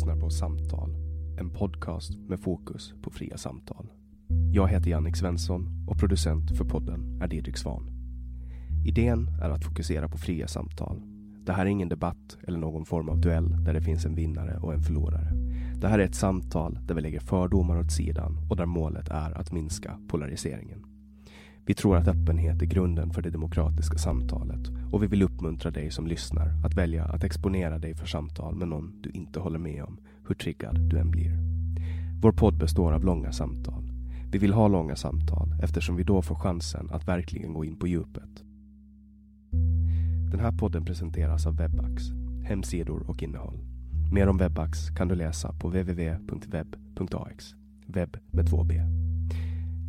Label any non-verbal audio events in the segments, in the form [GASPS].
Lyssnar på Samtal, en podcast med fokus på fria samtal. Jag heter Jannik Svensson och producent för podden är Didrik Svan. Idén är att fokusera på fria samtal. Det här är ingen debatt eller någon form av duell där det finns en vinnare och en förlorare. Det här är ett samtal där vi lägger fördomar åt sidan och där målet är att minska polariseringen. Vi tror att öppenhet är grunden för det demokratiska samtalet och vi vill uppmuntra dig som lyssnar att välja att exponera dig för samtal med någon du inte håller med om, hur triggad du än blir. Vår podd består av långa samtal. Vi vill ha långa samtal eftersom vi då får chansen att verkligen gå in på djupet. Den här podden presenteras av Webax, hemsidor och innehåll. Mer om Webax kan du läsa på www.web.ax. webb med två b.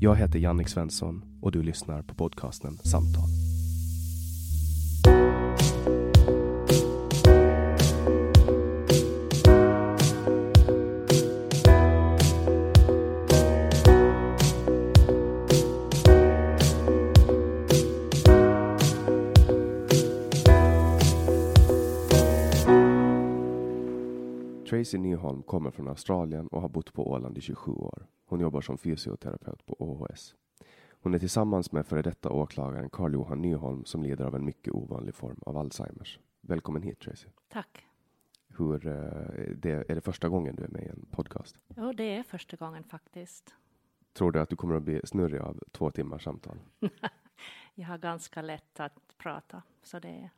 Jag heter Jannik Svensson och du lyssnar på podcasten Samtal. Tracy Nyholm kommer från Australien och har bott på Åland i 27 år. Hon jobbar som fysioterapeut på OHS. Hon är tillsammans med före detta åklagaren Carl-Johan Nyholm som lider av en mycket ovanlig form av Alzheimers. Välkommen hit Tracy. Tack. Hur, eh, det, är det första gången du är med i en podcast? Ja, det är första gången faktiskt. Tror du att du kommer att bli snurrig av två timmars samtal? [LAUGHS] Jag har ganska lätt att prata, så det,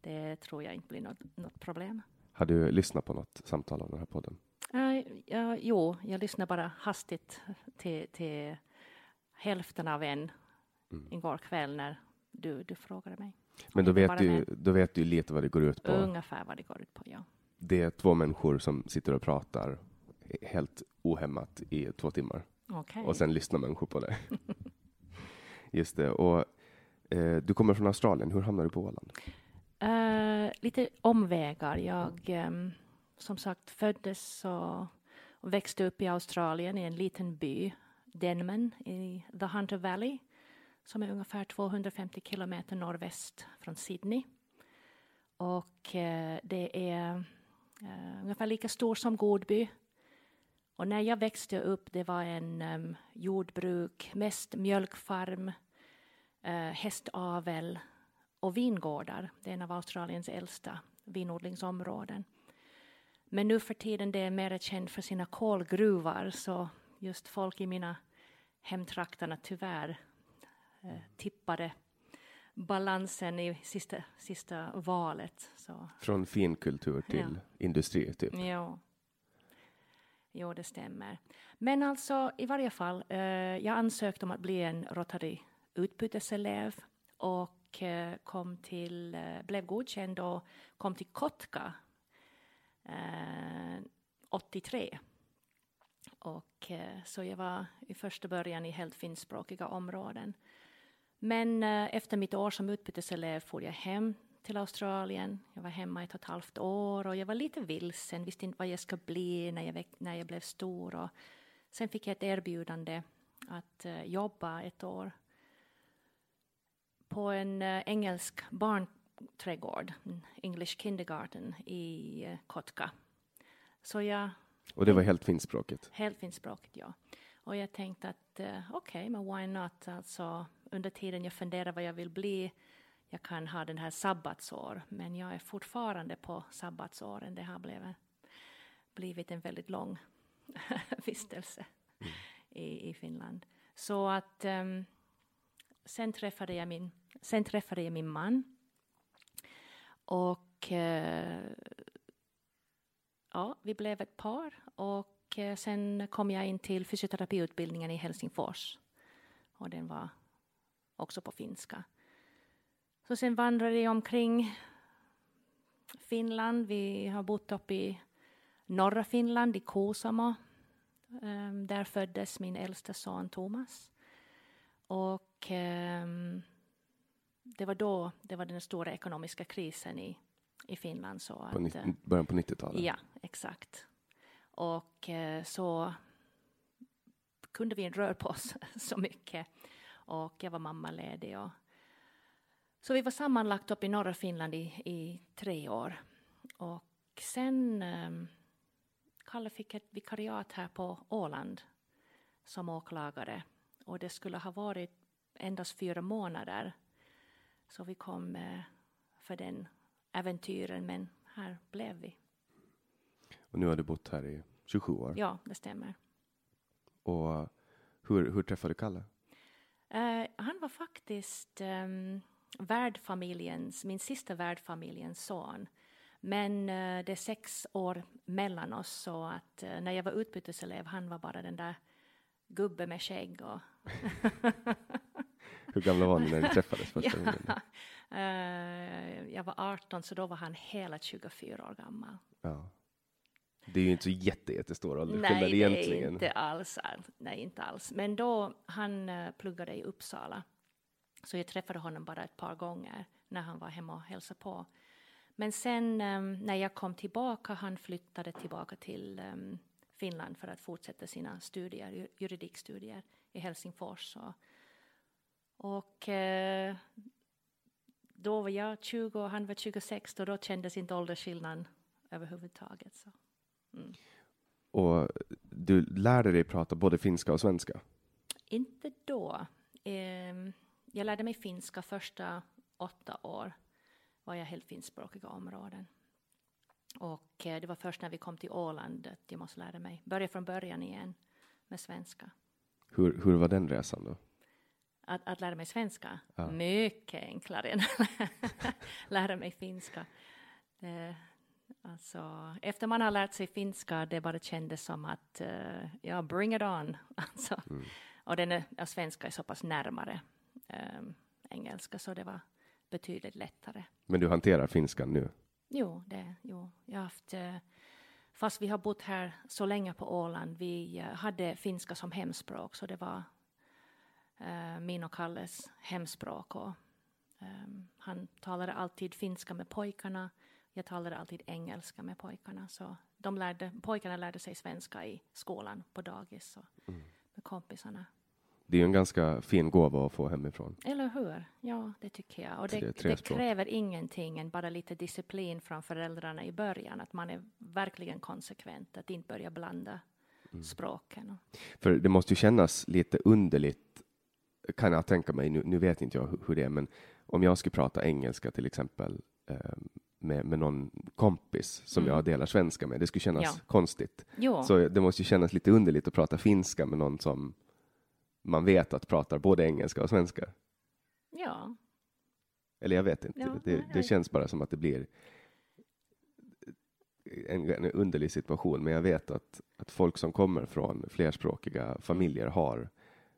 det tror jag inte blir något, något problem. Har du lyssnat på något samtal av den här podden? Uh, ja, jo, jag lyssnade bara hastigt till, till hälften av en Mm. igår kväll när du, du frågade mig. Men då vet, du, det. då vet du lite vad det går ut på. Ungefär vad det går ut på, ja. Det är två människor som sitter och pratar helt ohämmat i två timmar. Okej. Och sen lyssnar människor på det. [LAUGHS] Just det. Och eh, du kommer från Australien. Hur hamnade du på Åland? Uh, lite omvägar. Jag um, som sagt föddes och, och växte upp i Australien i en liten by, Denman i The Hunter Valley som är ungefär 250 kilometer norrväst från Sydney. Och uh, det är uh, ungefär lika stor som Godby. Och när jag växte upp, det var en um, jordbruk, mest mjölkfarm, hästavel och vingårdar. Det är en av Australiens äldsta vinodlingsområden. Men nu för tiden det är mer känd för sina kolgruvor så just folk i mina hemtrakterna tyvärr eh, tippade balansen i sista, sista valet. Så. Från finkultur till industri, typ. Jo. jo, det stämmer. Men alltså, i varje fall, eh, jag ansökte om att bli en Rotary utbyteselev och och eh, kom till, eh, blev godkänd och kom till Kotka eh, 83. Och, eh, så jag var i första början i helt finskspråkiga områden. Men eh, efter mitt år som utbyteselev for jag hem till Australien. Jag var hemma ett och ett halvt år och jag var lite vilsen, visste inte vad jag skulle bli när jag, när jag blev stor. Och sen fick jag ett erbjudande att eh, jobba ett år på en uh, engelsk barnträdgård, English Kindergarten i uh, Kotka. Så jag... Och det var helt finskspråkigt? Helt finskspråkigt, ja. Och jag tänkte att uh, okej, okay, men why not? Alltså, under tiden jag funderar vad jag vill bli, jag kan ha den här sabbatsår, men jag är fortfarande på sabbatsåren. Det har blivit, blivit en väldigt lång [LAUGHS] vistelse mm. i, i Finland. Så att um, sen, träffade jag min, sen träffade jag min man. Och eh, ja, vi blev ett par. Och eh, sen kom jag in till fysioterapiutbildningen i Helsingfors. Och den var också på finska. Så sen vandrade jag omkring Finland. Vi har bott uppe i norra Finland, i Kuusamo. Ehm, där föddes min äldsta son Thomas. Och um, det var då det var den stora ekonomiska krisen i, i Finland. Så att, uh, början på 90-talet? Ja, exakt. Och uh, så kunde vi inte röra på oss [LAUGHS] så mycket och jag var mammaledig. Och, så vi var sammanlagt uppe i norra Finland i, i tre år. Och sen um, Kalle fick ett vikariat här på Åland som åklagare. Och det skulle ha varit endast fyra månader. Så vi kom uh, för den äventyren, men här blev vi. Och nu har du bott här i 27 år? Ja, det stämmer. Och hur, hur träffade du Kalle? Uh, han var faktiskt um, värdfamiljens, min sista värdfamiljens son. Men uh, det är sex år mellan oss så att uh, när jag var utbyteselev han var bara den där gubben med skägg. Och [LAUGHS] Hur gamla var ni när ni [LAUGHS] träffades första gången? uh, [LAUGHS] jag var 18 så då var han hela 24 år gammal. Ja. Det är ju inte så jätte, jättestor åldersskillnad Nej, egentligen. Nej, inte alls. Nej, inte alls. Men då, han uh, pluggade i Uppsala. Så jag träffade honom bara ett par gånger när han var hemma och hälsade på. Men sen um, när jag kom tillbaka, han flyttade tillbaka till um, Finland för att fortsätta sina studier, juridikstudier i Helsingfors. Och, och uh, då var jag 20 och han var 26 och då kändes inte åldersskillnaden överhuvudtaget. Så. Mm. Och du lärde dig prata både finska och svenska? Inte då. Um, jag lärde mig finska första åtta år. var jag helt finskspråkiga områden. Och eh, det var först när vi kom till Åland att jag måste lära mig, börja från början igen med svenska. Hur, hur var den resan då? Att, att lära mig svenska? Ja. Mycket enklare än att [LAUGHS] lära mig finska. Det, alltså, efter man har lärt sig finska, det bara kändes som att, uh, ja, bring it on. [LAUGHS] Alltså, mm. Och den är, ja, svenska är så pass närmare um, engelska, så det var betydligt lättare. Men du hanterar finskan nu? Jo, det, jo. jag har haft, uh, fast vi har bott här så länge på Åland, vi uh, hade finska som hemspråk, så det var uh, min och Kalles hemspråk. Och, um, han talade alltid finska med pojkarna, jag talade alltid engelska med pojkarna. Så de lärde, pojkarna lärde sig svenska i skolan på dagis och mm. med kompisarna. Det är en ganska fin gåva att få hemifrån. Eller hur? Ja, det tycker jag. Och det, det kräver ingenting än bara lite disciplin från föräldrarna i början. Att man är verkligen konsekvent, att inte börja blanda mm. språken. För det måste ju kännas lite underligt, kan jag tänka mig, nu, nu vet inte jag hur, hur det är, men om jag skulle prata engelska till exempel eh, med, med någon kompis som mm. jag delar svenska med, det skulle kännas ja. konstigt. Jo. Så det måste ju kännas lite underligt att prata finska med någon som man vet att pratar både engelska och svenska. Ja, Eller jag vet inte. Ja, det, det känns bara som att det blir en, en underlig situation. Men jag vet att, att folk som kommer från flerspråkiga familjer har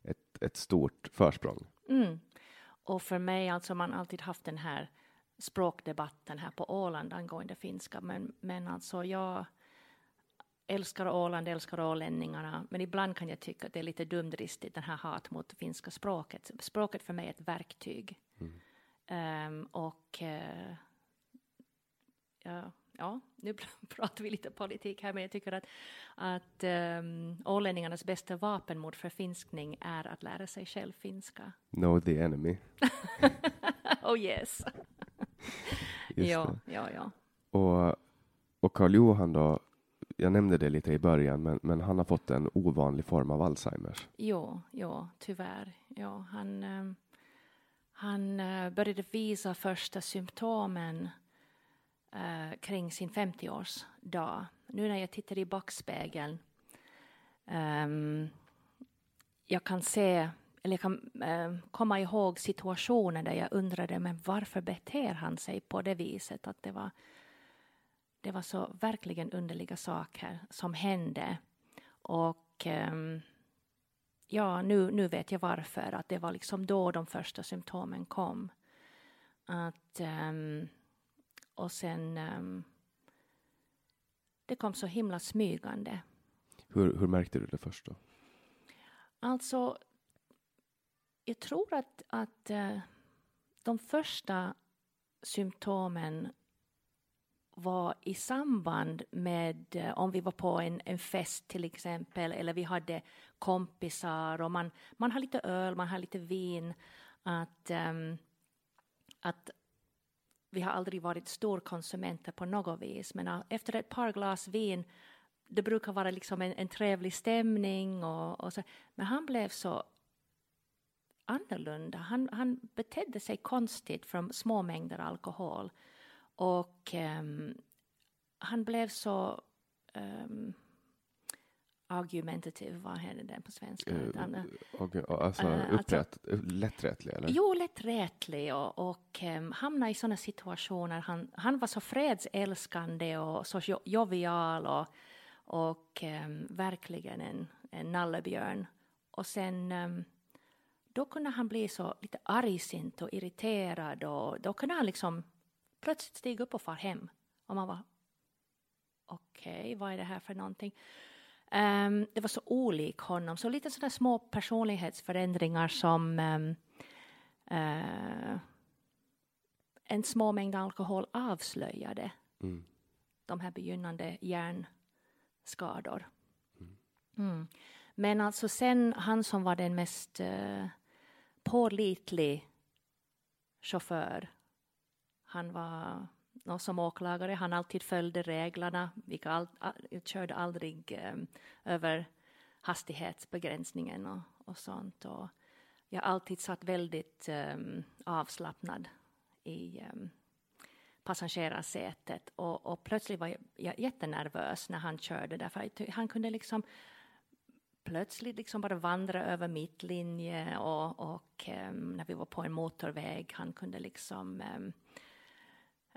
ett, ett stort försprång. Mm. Och för mig, alltså man alltid haft den här språkdebatten här på Åland angående finska, men, men alltså jag älskar Åland, älskar ålänningarna, men ibland kan jag tycka att det är lite dumdristigt, den här hat mot finska språket. Språket för mig är ett verktyg. Ehm, och eh, ja, ja, nu pr- [LAUGHS] pratar vi lite politik här, men jag tycker att, att um, ålänningarnas bästa vapen mot förfinskning är att lära sig själv finska. Know the enemy. [LAUGHS] oh yes. Ja, ja, ja. Och, och Karl Johan då, jag nämnde det lite i början, men, men han har fått en ovanlig form av Alzheimers. Jo, ja, tyvärr. Ja, han, eh, han eh, började visa första symptomen eh, kring sin 50-årsdag. Nu när jag tittar i backspegeln ehm, jag kan se, eller jag kan eh, komma ihåg situationer där jag undrade men varför beter han sig på det viset? Att det var, det var så verkligen underliga saker som hände. Och ehm, ja, nu, nu vet jag varför. Att det var liksom då de första symptomen kom. Att, ehm, och sen ehm, det kom så himla smygande. Hur, hur märkte du det först då? Alltså, jag tror att, att eh, de första symptomen var i samband med eh, om vi var på en, en fest till exempel eller vi hade kompisar och man, man har lite öl, man har lite vin. Att, um, att vi har aldrig varit storkonsumenter på något vis men eh, efter ett par glas vin det brukar vara liksom en, en trevlig stämning och, och så. Men han blev så annorlunda. Han, han betedde sig konstigt från små mängder alkohol. Och ehm, han blev så um, argumentative, vad heter det på svenska? Han, eh, och, alltså, Eh, alltså- upprätt, lätträtlig eller? Jo, lätträtlig och, och um, hamna i sådana situationer. Han, han var så fredsälskande och så jo- jovial och, och ehm, verkligen en, en nallebjörn. Och sen ehm, då kunde han bli så lite argsint och irriterad och då kunde han liksom plötsligt stiga upp och fara hem. Och man var okej, vad är det här för någonting? Ehm, det var så olik honom, så lite sådana små personlighetsförändringar som ehm, eh, en små mängd alkohol avslöjade Mm. de här begynnande hjärnskador. Mm. Men alltså sen han som var den mest eh, pålitlig chaufför, han var och som åklagare, han alltid följde reglerna, vilka all, all, körde aldrig um, över hastighetsbegränsningen och, och sånt. Och jag alltid satt väldigt um, avslappnad i um, passagerarsätet och, och plötsligt var jag, jag jättenervös när han körde därför att han kunde liksom plötsligt liksom bara vandra över mittlinje och, och um, när vi var på en motorväg han kunde liksom um,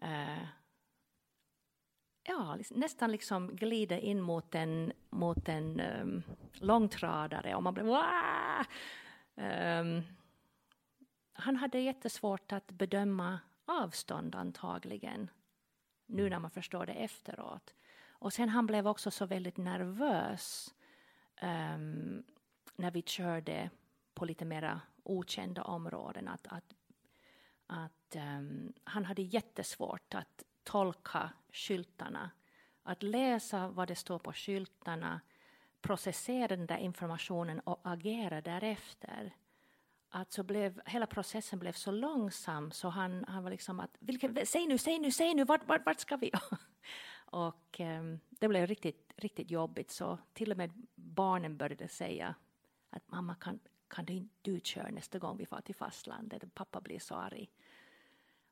eh, ja, liksom, nästan liksom glida in mot en, mot en um, långtradare och man blev Wah! Um, Han hade jättesvårt att bedöma avstånd antagligen, nu när man förstår det efteråt. Och sen han blev också så väldigt nervös um, när vi körde på lite mera okända områden. Att, att, att um, han hade jättesvårt att tolka skyltarna. Att läsa vad det står på skyltarna, processera den där informationen och agera därefter. Att så blev, hela processen blev så långsam så han, han var liksom att vilken, säg nu, säg nu, säg nu, vart, vart, vart ska vi? [LAUGHS] och um, det blev riktigt, riktigt jobbigt så till och med barnen började säga att mamma kan, kan du inte du köra nästa gång vi far till fastlandet? Pappa blir så arg.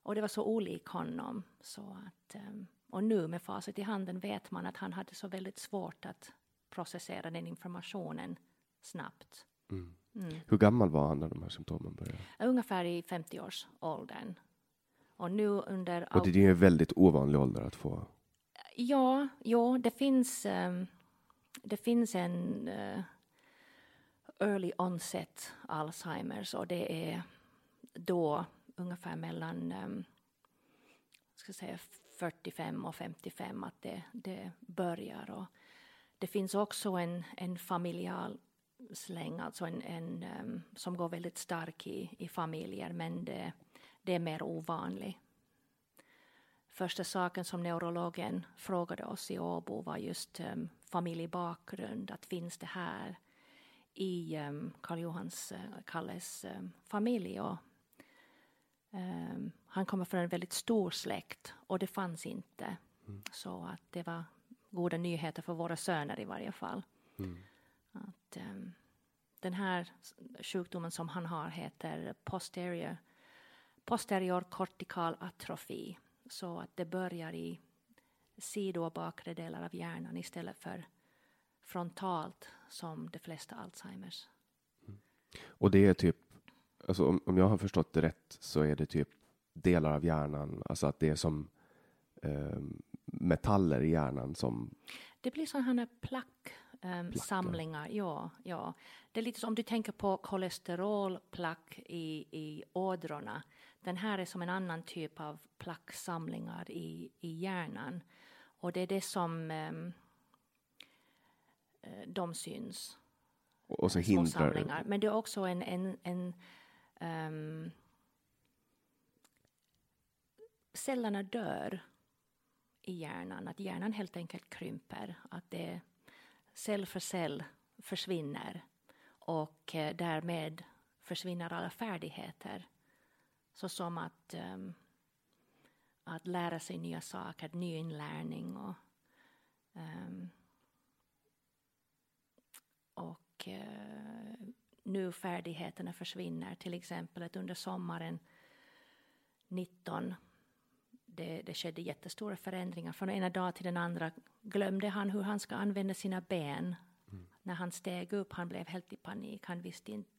Och det var så olik honom. Så att, um, och nu med facit i handen vet man att han hade så väldigt svårt att processera den informationen snabbt. Mm. Mm. Hur gammal var han när de här symptomen började? Ungefär i 50-årsåldern. Och nu under... Och det är ju en väldigt ovanlig ålder att få. Ja, ja det finns, um, det finns en uh, early onset Alzheimers och det är då ungefär mellan um, ska säga 45 och 55 att det, det börjar. Och det finns också en, en familjal släng, alltså en, en um, som går väldigt stark i, i familjer, men det, det är mer ovanligt. Första saken som neurologen frågade oss i Åbo var just um, familjebakgrund, att finns det här i um, Karl Johans, uh, Kalles um, familj. Och, um, han kommer från en väldigt stor släkt och det fanns inte. Mm. Så att det var goda nyheter för våra söner i varje fall. Mm. Att, den här sjukdomen som han har heter posterior, posterior kortikal atrofi. Så att det börjar i sido och bakre delar av hjärnan istället för frontalt som de flesta Alzheimers. Mm. Och det är typ, alltså om, om, jag har förstått det rätt så är det typ delar av hjärnan, alltså att det är som eh, metaller i hjärnan som... Det blir sådana plack um, samlingar. Ja, ja. Det är lite som om du tänker på kolesterolplack i, i ådrorna. Den här är som en annan typ av placksamlingar i, i hjärnan. Och det är det som um, de syns. Och så hindrar... Samlingar. Men det är också en, en, en um, cellerna dör i hjärnan, att hjärnan helt enkelt krymper, att det cell för cell försvinner och eh, därmed försvinner alla färdigheter. Så som att, um, att lära sig nya saker, ny inlärning och, um, och uh, nu färdigheterna försvinner. Till exempel att under sommaren 19 det, det skedde jättestora förändringar. Från ena dag till den andra glömde han hur han ska använda sina ben. Mm. När han steg upp, han blev helt i panik. Han visste inte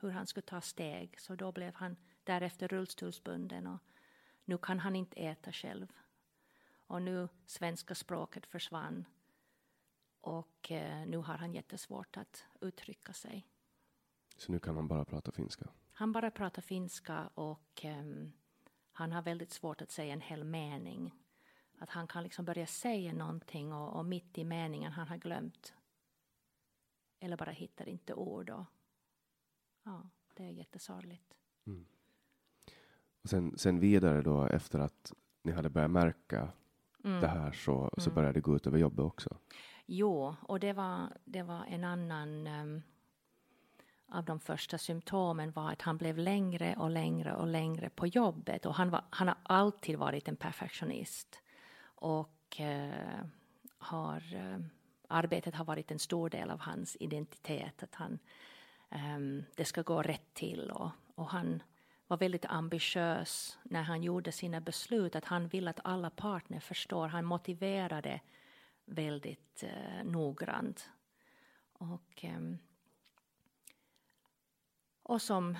hur han skulle ta steg. Så då blev han därefter rullstolsbunden och nu kan han inte äta själv. Och nu svenska språket försvann. Och eh, nu har han jättesvårt att uttrycka sig. Så nu kan han bara prata finska? Han bara pratar finska och um, han har väldigt svårt att säga en hel mening. Att han kan liksom börja säga någonting och, och mitt i meningen han har glömt. Eller bara hittar inte ord. Och, ja, det är jättesorgligt. Mm. Och sen, sen vidare då efter att ni hade börjat märka mm. det här så, så mm. började det gå ut över jobbet också? Jo, och det var, det var en annan um, av de första symptomen var att han blev längre och längre och längre på jobbet. Och han, var, han har alltid varit en perfektionist. Och eh, har, eh, arbetet har varit en stor del av hans identitet. Att han, eh, det ska gå rätt till. Och, och han var väldigt ambitiös när han gjorde sina beslut. Att han vill att alla partner förstår. Han motiverade väldigt eh, noggrant. Och eh, och som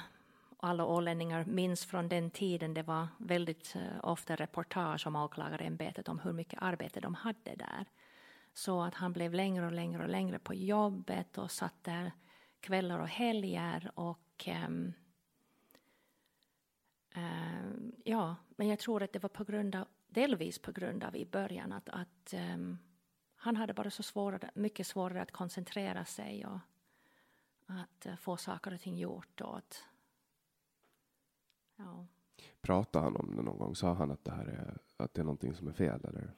alla ålänningar minns från den tiden, det var väldigt eh, ofta reportage om åklagarämbetet om hur mycket arbete de hade där. Så att han blev längre och längre och längre på jobbet och satt där kvällar och helger och ehm, um, uh, ja, men jag tror att det var på grund av, delvis på grund av i början att, att um, han hade bara så svårare, mycket svårare att koncentrera sig och att eh, få saker och ting gjort. Och att, ja. Pratade han om det någon gång? Sa han att det här är, att det är någonting som är fel? Eller?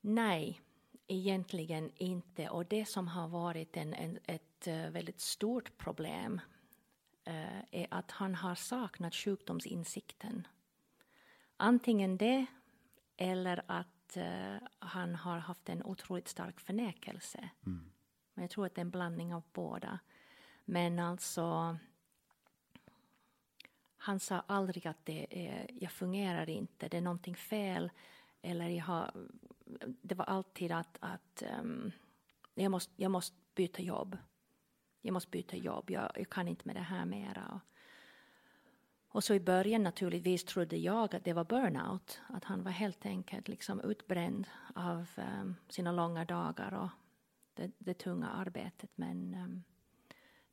Nej, egentligen inte. Och det som har varit en, en ett eh, väldigt stort problem uh, är att han har saknat sjukdomsinsikten. Antingen det eller att uh, han har haft en otroligt stark förnekelse. Mm. Men jag tror att det är en blandning av båda. Men alltså, han sa aldrig att det är, jag fungerar inte, det är någonting fel. Eller jag har, det var alltid att, att um, jag, måste, jag måste byta jobb. Jag måste byta jobb, jag, jag kan inte med det här mera. Och, Och så i början naturligtvis trodde jag att det var burnout, att han var helt enkelt liksom utbränd av um, sina långa dagar och det, det tunga arbetet. Men um,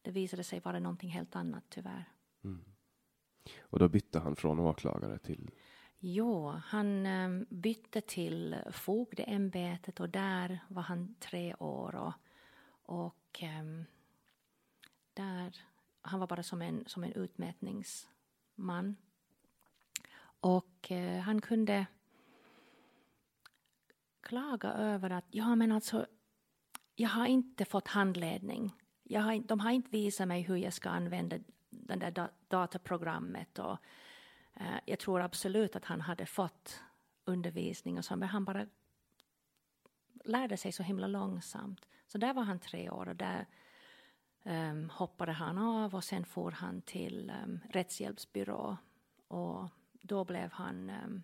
det visade sig vara någonting helt annat tyvärr. Mm. Och då bytte han från åklagare till? Jo, han um, bytte till fogdeämbetet och där var han tre år. Och, och där, han var bara som en, som en utmätningsman. Och eh, han kunde klaga över att ja men alltså jag har inte fått handledning. Jag har, de har inte visat mig hur jag ska använda det där dataprogrammet. Och, eh, jag tror absolut att han hade fått undervisning och så, men han bara lärde sig så himla långsamt. Så där var han tre år och där um, hoppade han av och sen for han till um, rättshjälpsbyrå och då blev han um,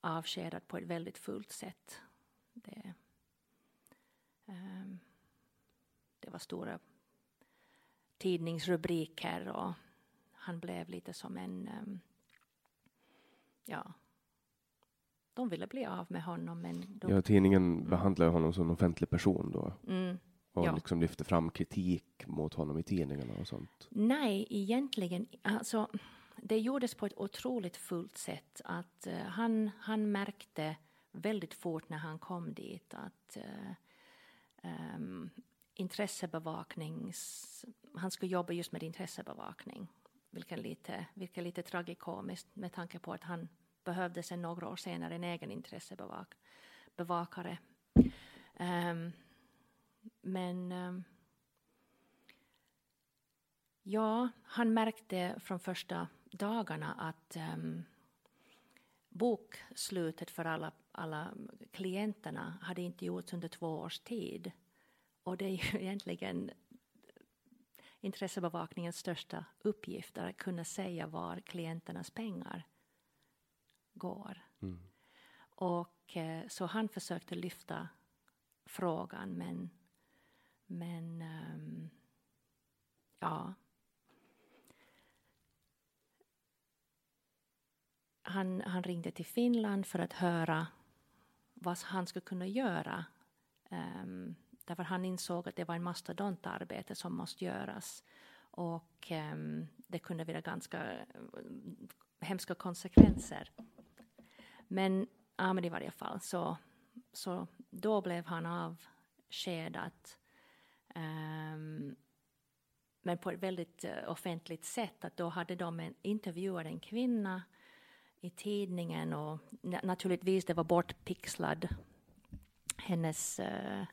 avskedad på ett väldigt fullt sätt. Det, um, det var stora tidningsrubriker och han blev lite som en... Um, ja, de ville bli av med honom. Men de... Ja, tidningen behandlade honom som en offentlig person då. Mm, och ja. liksom lyfte fram kritik mot honom i tidningarna och sånt. Nej, egentligen. Alltså, det gjordes på ett otroligt fullt sätt. Att uh, han, han märkte väldigt fort när han kom dit att uh, um, intressebevaknings... Han skulle jobba just med intressebevakning. Vilket lite, vilket lite tragikomiskt med tanke på att han behövde sen några år senare en egen intressebevakare. Um, men um, ja, han märkte från första dagarna att um, bokslutet för alla, alla klienterna hade inte gjorts under två års tid. Och det är ju [LAUGHS] egentligen intressebevakningens största uppgift, att kunna säga var klienternas pengar går. Mm. Och eh, så han försökte lyfta frågan, men, men um, ja, han, han ringde till Finland för att höra vad han skulle kunna göra. Um, därför han insåg att det var en mastodontarbete som måste göras. Och um, det kunde vara ganska um, hemska konsekvenser. Men, ja, men i varje fall så, så då blev han avskedad. Um, men på ett väldigt uh, offentligt sätt. Att då hade de en, intervjuat en kvinna i tidningen och naturligtvis det var bortpixlad hennes, uh,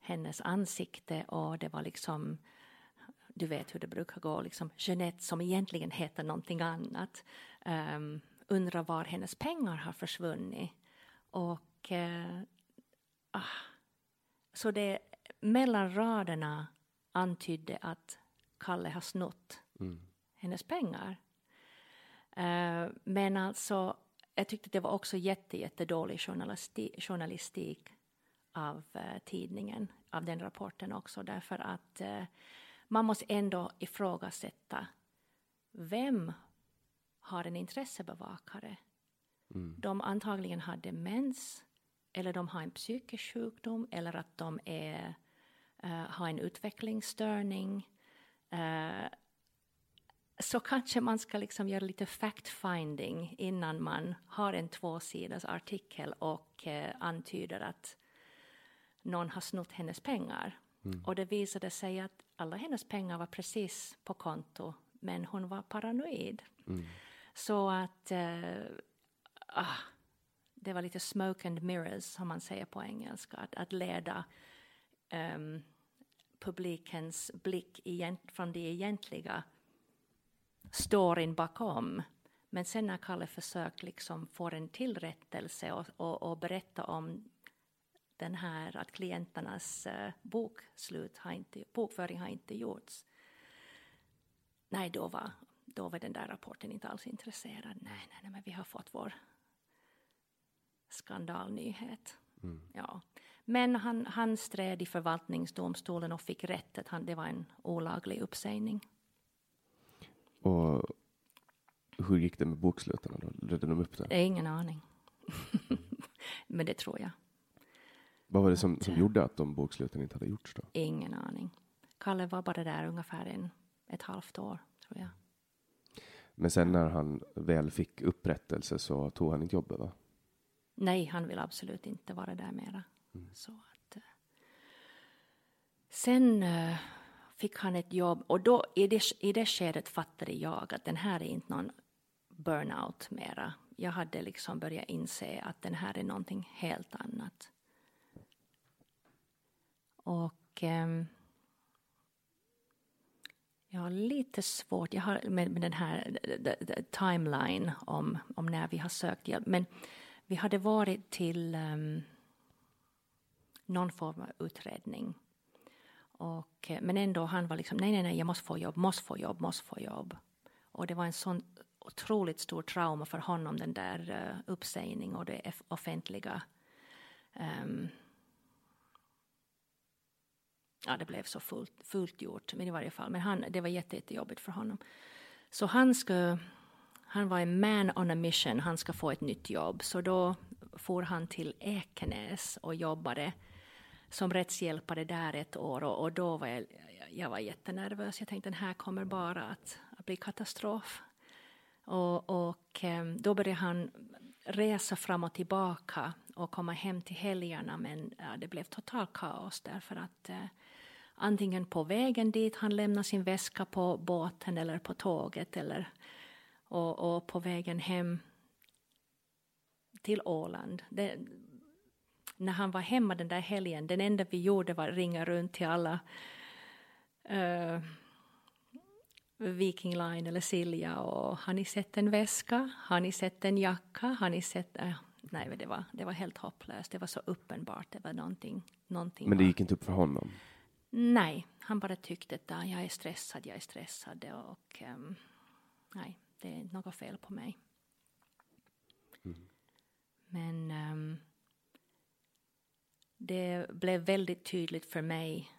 hennes ansikte och det var liksom du vet hur det brukar gå, liksom Jeanette som egentligen heter någonting annat um, undrar var hennes pengar har försvunnit. Och uh, ah, så det mellan raderna antydde att Kalle har snott mm. hennes pengar. Uh, men alltså, jag tyckte det var också jätte, jättedålig journalistik, journalistik av uh, tidningen, av den rapporten också, därför att uh, man måste ändå ifrågasätta vem har en intressebevakare? Mm. De antagligen har demens eller de har en psykisk sjukdom eller att de är, har en utvecklingsstörning så kanske man ska liksom göra lite fact-finding innan man har en tvåsidors artikel och eh, antyder att någon har snott hennes pengar. Mm. Och det visade sig att alla hennes pengar var precis på konto, men hon var paranoid. Mm. Så att eh, ah, det var lite smoke and mirrors, som man säger på engelska, att, att leda um, publikens blick från det egentliga storyn bakom. Men sen när Kalle försökte liksom få en tillrättelse och, och, och, berätta om den här att klienternas uh, bokslut har inte, bokföring har inte gjorts. Nej, då var, då var den där rapporten inte alls intresserad. Nej, nej, nej men vi har fått vår skandalnyhet. Mm. Ja. Men han, han stred i förvaltningsdomstolen och fick rätt att han, det var en olaglig uppsägning. Och hur gick det med bokslutarna då? Ledde de upp det? Det är ingen aning. [LAUGHS] Men det tror jag. Vad var det som, som gjorde att de boksluten inte hade gjorts då? Ingen aning. Kalle var bara där ungefär en, ett halvt år, tror jag. Men sen när han väl fick upprättelse så tog han inte jobbet va? Nej, han vill absolut inte vara där mera. Mm. Så att. Eh, sen eh, fick han ett jobb och då i det, i det skedet fattade jag att den här är inte någon burnout mera. Jag hade liksom börjat inse att den här är någonting helt annat. Och eh, jag har lite svårt jag har med, med den här the, the timeline om, om när vi har sökt hjälp. Men vi hade varit till um, någon form av utredning. Och, eh, men ändå, han var liksom, nej, nej, nej, jag måste få jobb, måste få jobb, måste få jobb. Och det var en sån otroligt stor trauma för honom, den där uh, uppsägning och det offentliga. Um, ja, det blev så fullt, fullt gjort, men i varje fall. Men han, det var jätte, jättejobbigt för honom. Så han ska, han var en man on a mission, han ska få ett nytt jobb. Så då for han till Ekenäs och jobbade som rättshjälpare där ett år och, och då var jag, jag var jättenervös. Jag tänkte den här kommer bara att, att bli katastrof. Och, och ehm, då började han resa fram och tillbaka och komma hem till helgerna men det blev total kaos därför att eh, antingen på vägen dit han lämnade sin väska på båten eller på tåget eller och, och på vägen hem till Åland. Det, när han var hemma den där helgen, den enda vi gjorde var att ringa runt till alla uh, Viking Line eller Silja och har ni sett en väska? Har ni sett en jacka? Har ni sett... Uh, nej, det var, det var helt hopplöst. Det var så uppenbart. Det var någonting, någonting Men det gick inte upp för honom? Nej, han bara tyckte att "Ah, jag är stressad, jag är stressad och ehm, nej, det är något fel på mig. Men ehm, det blev väldigt tydligt för mig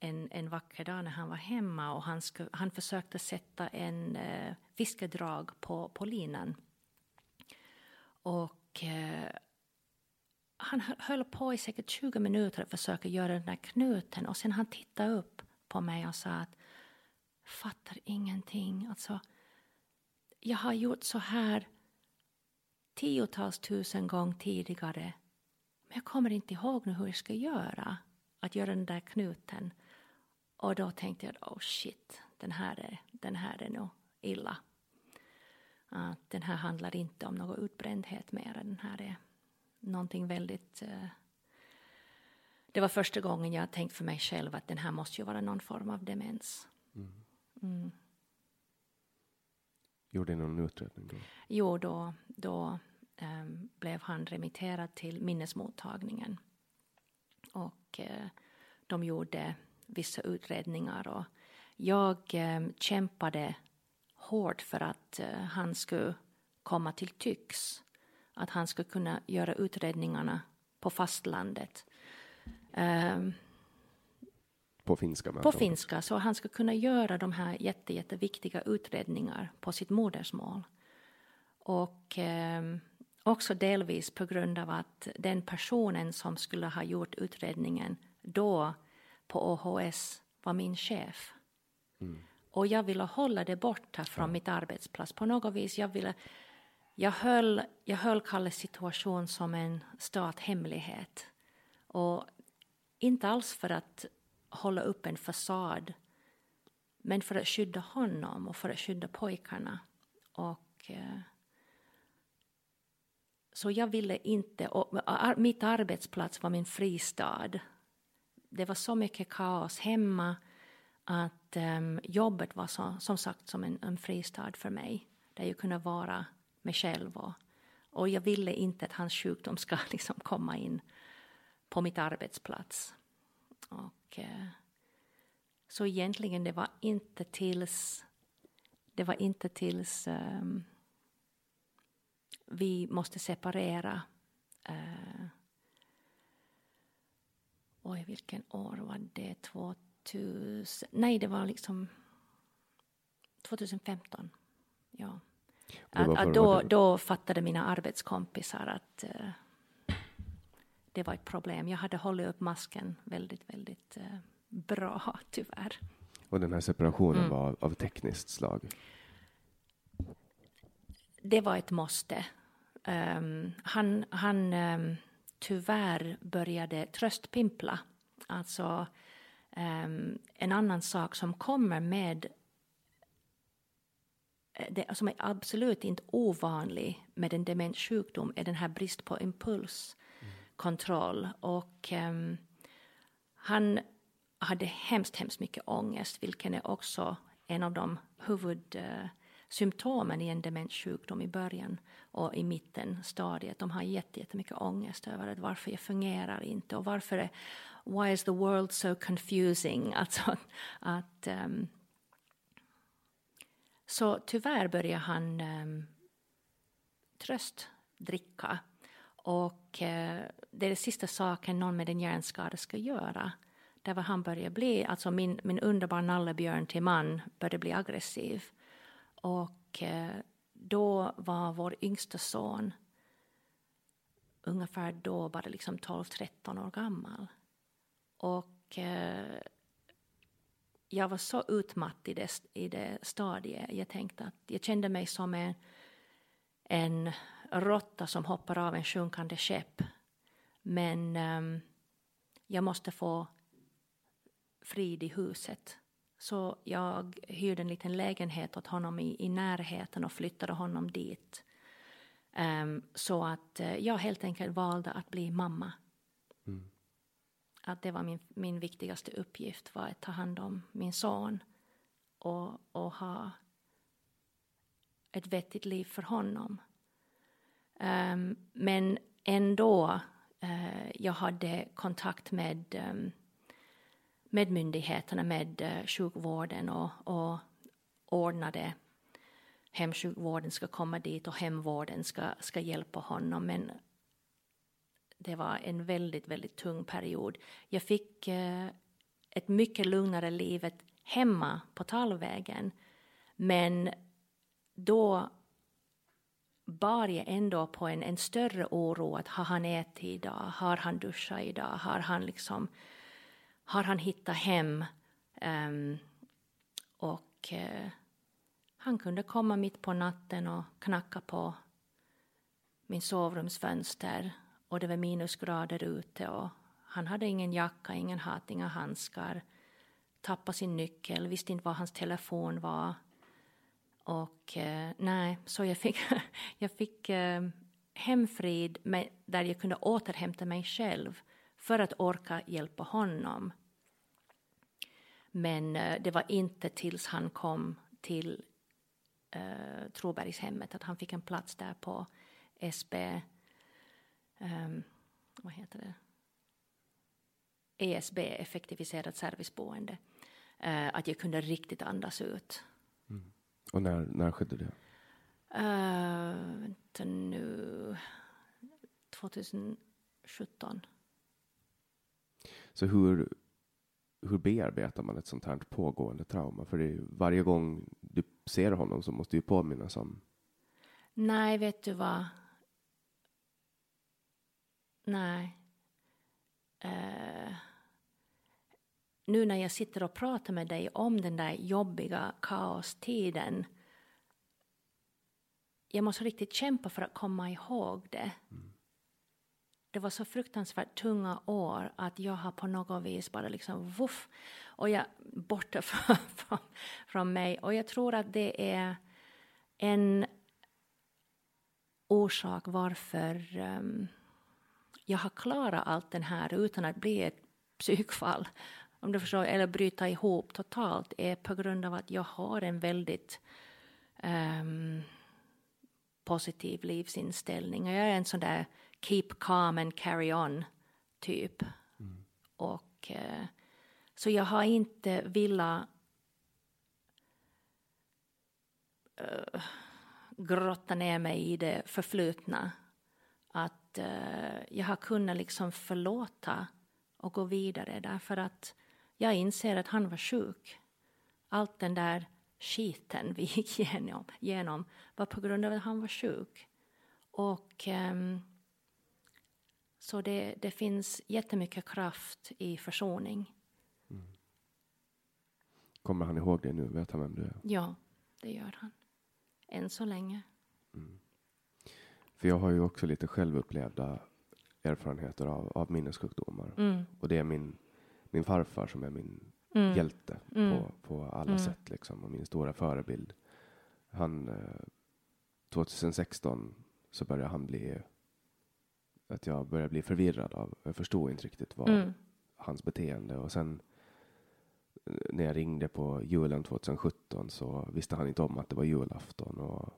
en, en vacker dag när han var hemma och han, sku, han försökte sätta en eh, fiskedrag på, på linan. Och eh, han höll på i säkert 20 minuter att försöka göra den där knuten och sen han tittade upp på mig och sa att fattar ingenting. Alltså, jag har gjort så här tiotals tusen gånger tidigare men jag kommer inte ihåg nu hur jag ska göra att göra den där knuten. Och då tänkte jag, oh shit, den här är, den här är nog illa. Att den här handlar inte om någon utbrändhet mer. Den här är någonting väldigt... eh, det var första gången jag tänkt för mig själv att den här måste ju vara någon form av demens. Mm. Gjorde ni någon utredning då? Jo, då, då blev han remitterad till minnesmottagningen. Och eh, de gjorde vissa utredningar och jag eh, kämpade hårt för att eh, han skulle komma till tycks. Att han skulle kunna göra utredningarna på fastlandet. Ehm, På finska? på finska, så han ska kunna göra de här jätte, jätteviktiga utredningar på sitt modersmål. Och också delvis på grund av att den personen som skulle ha gjort utredningen då på OHS var min chef. Och jag ville hålla det borta från mitt arbetsplats på något vis. Jag, ville, jag, höll, jag höll Kalles situation som en stathemlighet. Och inte alls för att hålla upp en fasad men för att skydda honom och för att skydda pojkarna. Och, eh, så jag ville inte... Och mitt arbetsplats var min fristad. Det var så mycket kaos hemma att um, jobbet var så, som sagt som en, en fristad för mig där jag kunde vara mig själv. Och, och jag ville inte att hans sjukdom ska [LAUGHS] liksom komma in på mitt arbetsplats. Och, uh, så egentligen det var inte tills det var inte tills um, vi måste separera. Uh, oj, vilken år var det? 2000? Nej, det var liksom 2015, ja. Att, att då, då fattade mina arbetskompisar att eh, det var ett problem. Jag hade hållit upp masken väldigt, väldigt eh, bra, [LAUGHS] tyvärr. Och den här separationen Mm. var av tekniskt slag. Det var ett måste um, han han um, tyvärr började tröstpimpla. Alltså um, en annan sak som kommer med eh, det, som är absolut inte ovanlig med en demenssjukdom är den här brist på impulskontroll. Och um, han hade hemskt, hemskt mycket ångest, vilken är också en av de huvud... Eh, symptomen i en demenssjukdom i början och i mitten stadiet. De har jättemycket ångest över att varför jag fungerar inte och varför är, why is the world so confusing? [LAUGHS] Alltså att, um, så tyvärr börjar han ehm, um, tröstdricka. Och uh, det är den sista saken någon med en hjärnskada ska göra. Där var han börjar bli, alltså min, min underbara nallebjörn till man började bli aggressiv. Och eh, då var vår yngsta son ungefär då bara liksom 12-13 år gammal. Och eh, jag var så utmatt i det, i det stadiet. Jag tänkte att jag kände mig som en, en råtta som hoppar av en sjunkande skepp. Men um, jag måste få frid i huset. Så jag hyrde en liten lägenhet åt honom i, i närheten och flyttade honom dit. Ehm, så att eh, jag helt enkelt valde att bli mamma. Att det var min, min viktigaste uppgift var att ta hand om min son och, och ha ett vettigt liv för honom. Ehm, men ändå, eh, jag hade kontakt med, ehm, med myndigheterna, med uh, sjukvården och, och ordnade hemsjukvården ska komma dit och hemvården ska, ska hjälpa honom. Men det var en väldigt, väldigt tung period. Jag fick eh, ett mycket lugnare liv hemma på Tallvägen. Men då bar jag ändå på en, en större oro att har han ätit idag? Har han duschat idag? Har han liksom har han hittat hem? um, och uh, han kunde komma mitt på natten och knacka på min sovrumsfönster och det var minusgrader ute och han hade ingen jacka, ingen hatt, inga handskar. Tappade sin nyckel, visste inte var hans telefon var. Och eh, nej, så jag fick, [LAUGHS] jag fick eh, hemfrid med, där jag kunde återhämta mig själv för att orka hjälpa honom. Men eh, det var inte tills han kom till eh, Trobergshemmet att han fick en plats där på SB um, vad heter det? ESB, effektiviserat serviceboende. Uh, att jag kunde riktigt andas ut. Och när, när skedde det? Uh, vänta nu. 2017. Så hur, hur bearbetar man ett sånt här pågående trauma? För det är varje gång du ser honom så måste du ju påminnas om Nej, vet du vad? Nej. Eh, nu när jag sitter och pratar med dig om den där jobbiga kaostiden. Jag måste riktigt kämpa för att komma ihåg det. Det var så fruktansvärt tunga år att jag har på något vis bara liksom voff, Och jag borta [LAUGHS] från, från, från mig. Och jag tror att det är en orsak varför um, jag har klarat allt det här utan att bli ett psykfall, om du förstår, eller bryta ihop totalt, är på grund av att jag har en väldigt um, positiv livsinställning. Och jag är en sån där keep calm and carry on typ. Mm. Och eh, så jag har inte velat uh, eh, grotta ner mig i det förflutna. Att uh, jag har kunnat liksom förlåta och gå vidare därför att jag inser att han var sjuk. Allt den där skiten vi gick [LAUGHS] igenom, igenom var på grund av att han var sjuk. Och um, så det, det finns jättemycket kraft i försoning. Mm. Kommer han ihåg det nu? Vet han vem du är? Ja, det gör han. Än så länge. Mm. För jag har ju också lite självupplevda erfarenheter av, av minnessjukdomar. Mm. Och det är min, min farfar som är min mm. hjälte mm. på, på alla mm. sätt liksom. Och min stora förebild. Han, eh, 2016 så började han bli, att jag började bli förvirrad av, jag förstod inte riktigt vad mm. hans beteende och sen eh, när jag ringde på julen 2017 så visste han inte om att det var julafton och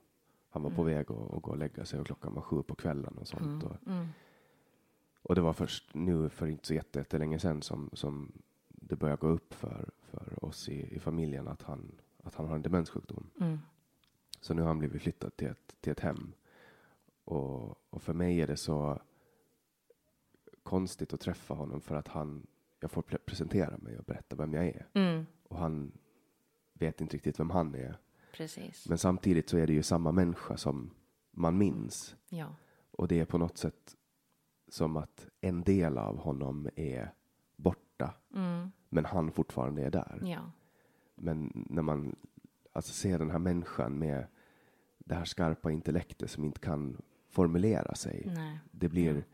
han var mm. på väg att, att, gå och lägga sig och klockan var sju på kvällen och sånt. Mm. Och, mm. och, det var först nu för inte så jättelänge sedan som, som det började gå upp för, för oss i, i familjen att han, att han har en demenssjukdom. Mm. Så nu har han blivit flyttad till ett, till ett hem. Och, och för mig är det så konstigt att träffa honom för att han, jag får presentera mig och berätta vem jag är. Mm. Och han vet inte riktigt vem han är. Precis. Men samtidigt så är det ju samma människa som man minns. Ja. Och det är på något sätt som att en del av honom är borta. Mm. Men han fortfarande är där. Ja. Men när man alltså ser den här människan med det här skarpa intellektet som inte kan formulera sig. Nej. Det blir,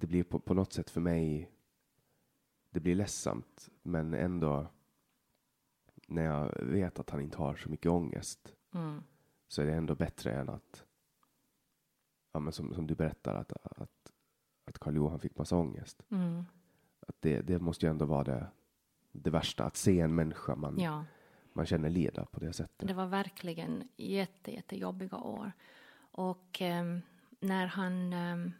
det blir på, på något sätt för mig, det blir ledsamt, men ändå när jag vet att han inte har så mycket ångest mm. så är det ändå bättre än att, ja, men som, som du berättar, att, att, att Karl Johan fick massa ångest. Mm. Att det, det måste ju ändå vara det, det värsta, att se en människa man, ja. man känner leda på det sättet. Det var verkligen jätte, jättejobbiga år. Och um, när han um,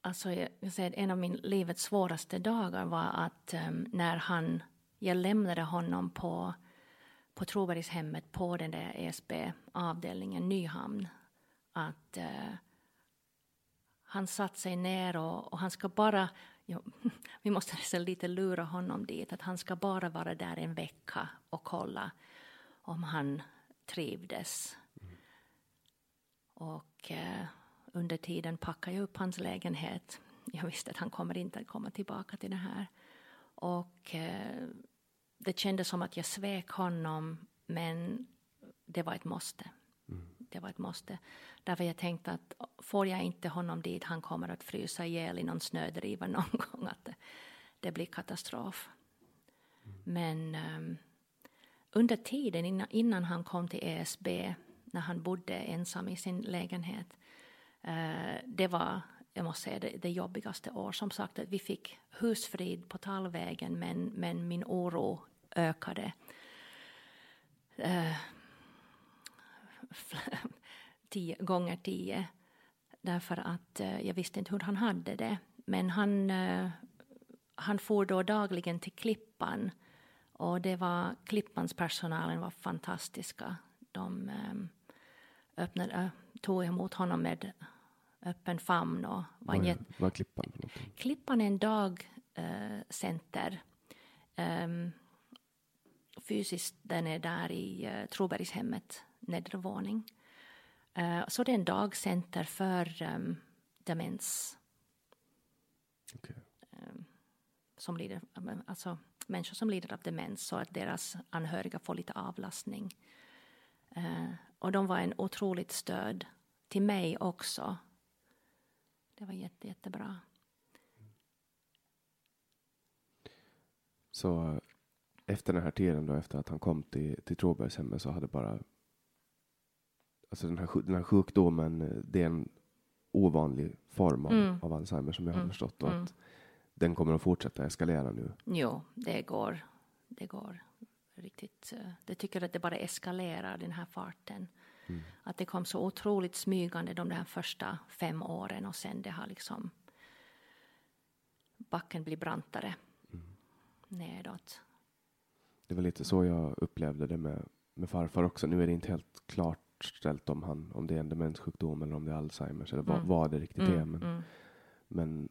Alltså, jag säger, en av min livets svåraste dagar var att um, när han jag lämnade honom på, på Trobergshemmet på den där ESB-avdelningen Nyhamn. Att uh, han satt sig ner och, och han ska bara, ja, [LAUGHS] vi måste nästan lite lura honom dit, att han ska bara vara där en vecka och kolla om han trivdes. Mm. Och uh, under tiden packade jag upp hans lägenhet. Jag visste att han kommer inte att komma tillbaka till det här. Och eh, det kändes som att jag svek honom, men det var ett måste. Mm. Det var ett måste. Därför jag tänkte att får jag inte honom dit, han kommer att frysa ihjäl i någon snödriva [LAUGHS] någon gång. Att det, det blir katastrof. Mm. Men um, under tiden innan, innan, han kom till ESB, när han bodde ensam i sin lägenhet, Eh, det var jag måste säga det, det jobbigaste år. Som sagt, att vi fick husfrid på Tallvägen men, men min oro ökade. Eh, [LAUGHS] tio, gånger tio. Därför att eh, jag visste inte hur han hade det. Men han, han for då dagligen till Klippan. Och det var, Klippans personalen var fantastiska. De öppnade, tog emot honom med öppen famn. Och var är, vad är Klippan? Klippan är en dagcenter. Um, fysiskt den är där i uh, Trobergshemmet, nedre våning. Uh, så det är en dagcenter för um, demens. Okay. Um, som lider, alltså människor som lider av demens så att deras anhöriga får lite avlastning. Uh, och de var en otroligt stöd till mig också det var jätte, jättebra. Så efter den här tiden då, efter att han kom till, till Tråbergshemmet så hade bara Alltså den här, den här sjukdomen, det är en ovanlig form av, mm. av Alzheimer som jag har mm. förstått och mm. att den kommer att fortsätta eskalera nu. Jo, det går. Det går riktigt. Eh, det tycker att det bara eskalerar den här farten. Mm. Att det kom så otroligt smygande de där första fem åren och sen det har liksom backen blir brantare mm. nedåt. Det var lite så jag upplevde det med, med farfar också. Nu är det inte helt klart ställt om, han, om det är en demenssjukdom eller om det är Alzheimers eller vad, mm. vad det riktigt mm. är. Men, mm. men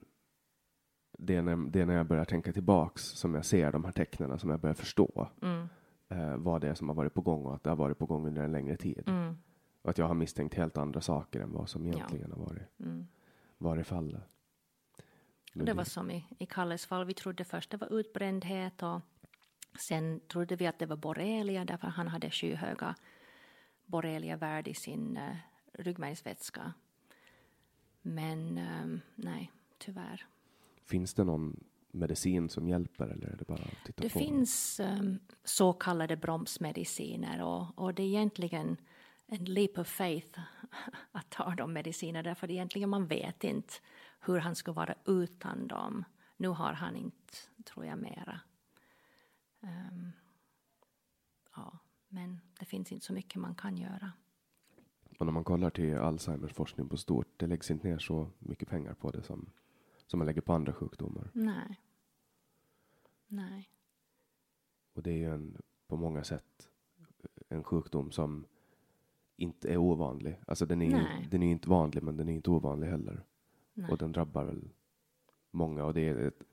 det, är när, det är när jag börjar tänka tillbaks som jag ser de här tecknen som jag börjar förstå. Mm. Eh, vad det är som har varit på gång och att det har varit på gång under en längre tid. Mm. Och att jag har misstänkt helt andra saker än vad som Ja. egentligen har varit, Mm. varit fallet. Det var som i, i Kalles fall, vi trodde först det var utbrändhet och sen trodde vi att det var borrelia därför han hade skyhöga borreliavärde i sin uh, ryggmärgsvätska. Men ehm, nej, tyvärr. Finns det någon medicin som hjälper eller är det bara att titta Det på? finns ehm, så kallade bromsmediciner och, och det är egentligen en leap of faith [LAUGHS] att ta de mediciner därför egentligen man vet inte hur han skulle vara utan dem. Nu har han inte, tror jag, mera. Ehm, ja, men det finns inte så mycket man kan göra. Och när man kollar till Alzheimers forskning på stort, det läggs inte ner så mycket pengar på det som, som man lägger på andra sjukdomar. Nej. Nej. Och det är ju en, på många sätt en sjukdom som inte är ovanlig. Alltså den är Nej. den är inte vanlig, men den är inte ovanlig heller. Nej. Och den drabbar väl många och det är ett,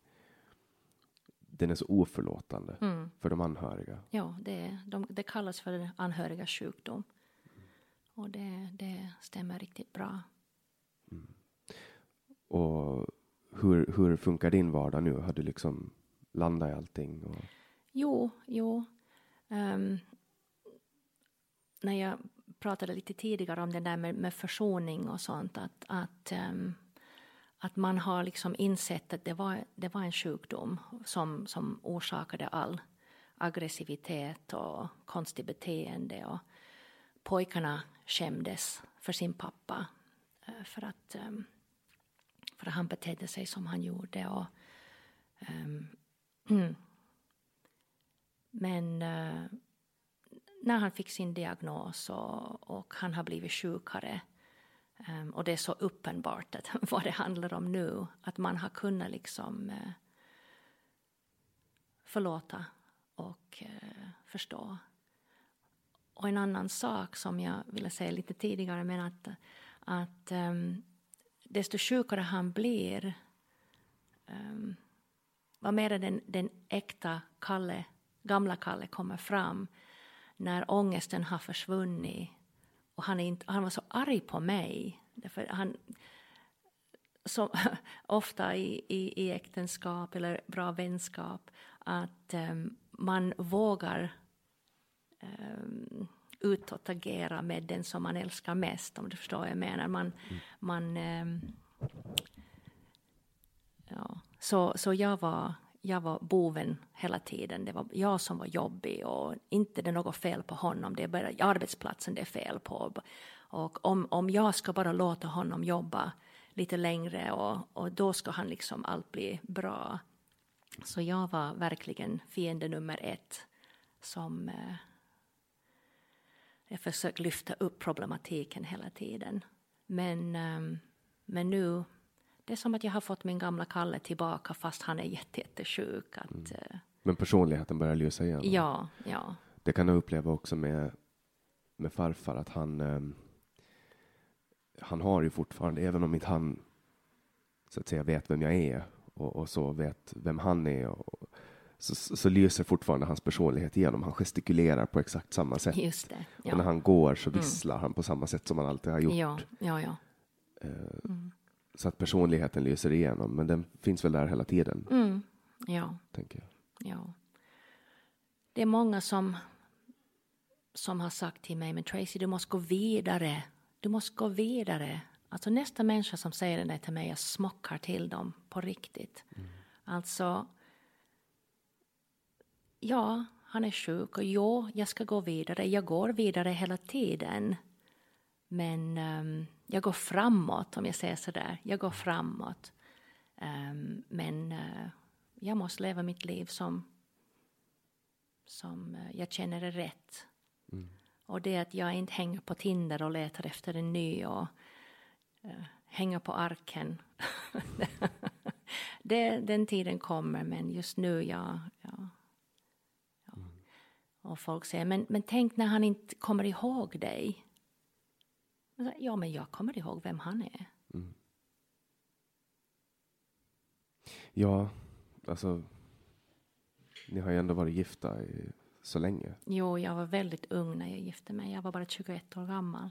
den är så oförlåtande Mm. för de anhöriga. Ja, det, de, det kallas för anhörigas sjukdom. Och det, det stämmer riktigt bra. Och hur, hur funkar din vardag nu? Har du liksom landa i allting? Och, Jo, jo. Um, när jag pratade lite tidigare om det där med, med försoning och sånt, att, att, um, att man har liksom insett att det var, det var en sjukdom som, som orsakade all aggressivitet och konstigt beteende. Och pojkarna skämdes för sin pappa eh, för att, ehm, för att han betedde sig som han gjorde. Och, Mm. Men uh, när han fick sin diagnos och, och han har blivit sjukare um, och det är så uppenbart att [LAUGHS] vad det handlar om nu, att man har kunnat liksom uh, förlåta och uh, förstå. Och en annan sak som jag ville säga lite tidigare, men att, att um, desto sjukare han blir um, vad mer den, den äkta Kalle, gamla Kalle kommer fram när ångesten har försvunnit. Och han, är inte, han var så arg på mig. Därför han, som, [LAUGHS] ofta i, i, i äktenskap eller bra vänskap att um, man vågar um, utåt agera med den som man älskar mest, om du förstår vad jag menar. Man, man um, ja så, så jag var jag var boven hela tiden. Det var jag som var jobbig och inte det är något fel på honom. Det är bara arbetsplatsen det är fel på. Och om, om jag ska bara låta honom jobba lite längre och, och då ska han liksom allt bli bra. Så jag var verkligen fiende nummer ett som eh, jag försökte lyfta upp problematiken hela tiden. Men, eh, men nu det är som att jag har fått min gamla Kalle tillbaka fast han är jätte, jättesjuk. Att, Mm. eh, men personligheten börjar lysa igenom. ja, ja. Det kan jag uppleva också med, med farfar att han ehm, han har ju fortfarande, även om inte han så att säga vet vem jag är och, och så vet vem han är och, så, så, så lyser fortfarande hans personlighet igenom. Han gestikulerar på exakt samma sätt. Just det. Och när Ja, Mm. han går så visslar han på samma sätt som han alltid har gjort. ja, ja. ja. Eh, Så att personligheten lyser igenom, men den finns väl där hela tiden, Mm, ja, tänker jag. ja. Det är många som, som har sagt till mig, men Tracy, du måste gå vidare. Du måste gå vidare. Alltså nästa människa som säger det till mig, jag smockar till dem på riktigt. Alltså, ja, han är sjuk och jo, jag ska gå vidare. Jag går vidare hela tiden. Men ehm, jag går framåt, om jag säger så där. Jag går framåt. Ehm, men eh, jag måste leva mitt liv som, som eh, jag känner är rätt. Och det är att jag inte hänger på Tinder och letar efter en ny och eh, hänger på arken. [LAUGHS] det, den tiden kommer, men just nu, ja. ja, ja. Och folk säger, men, men tänk när han inte kommer ihåg dig. Säger, Ja, men jag kommer ihåg vem han är. Ja, alltså. Ni har ju ändå varit gifta i så länge? Jo, jag var väldigt ung när jag gifte mig. Jag var bara 21 år gammal.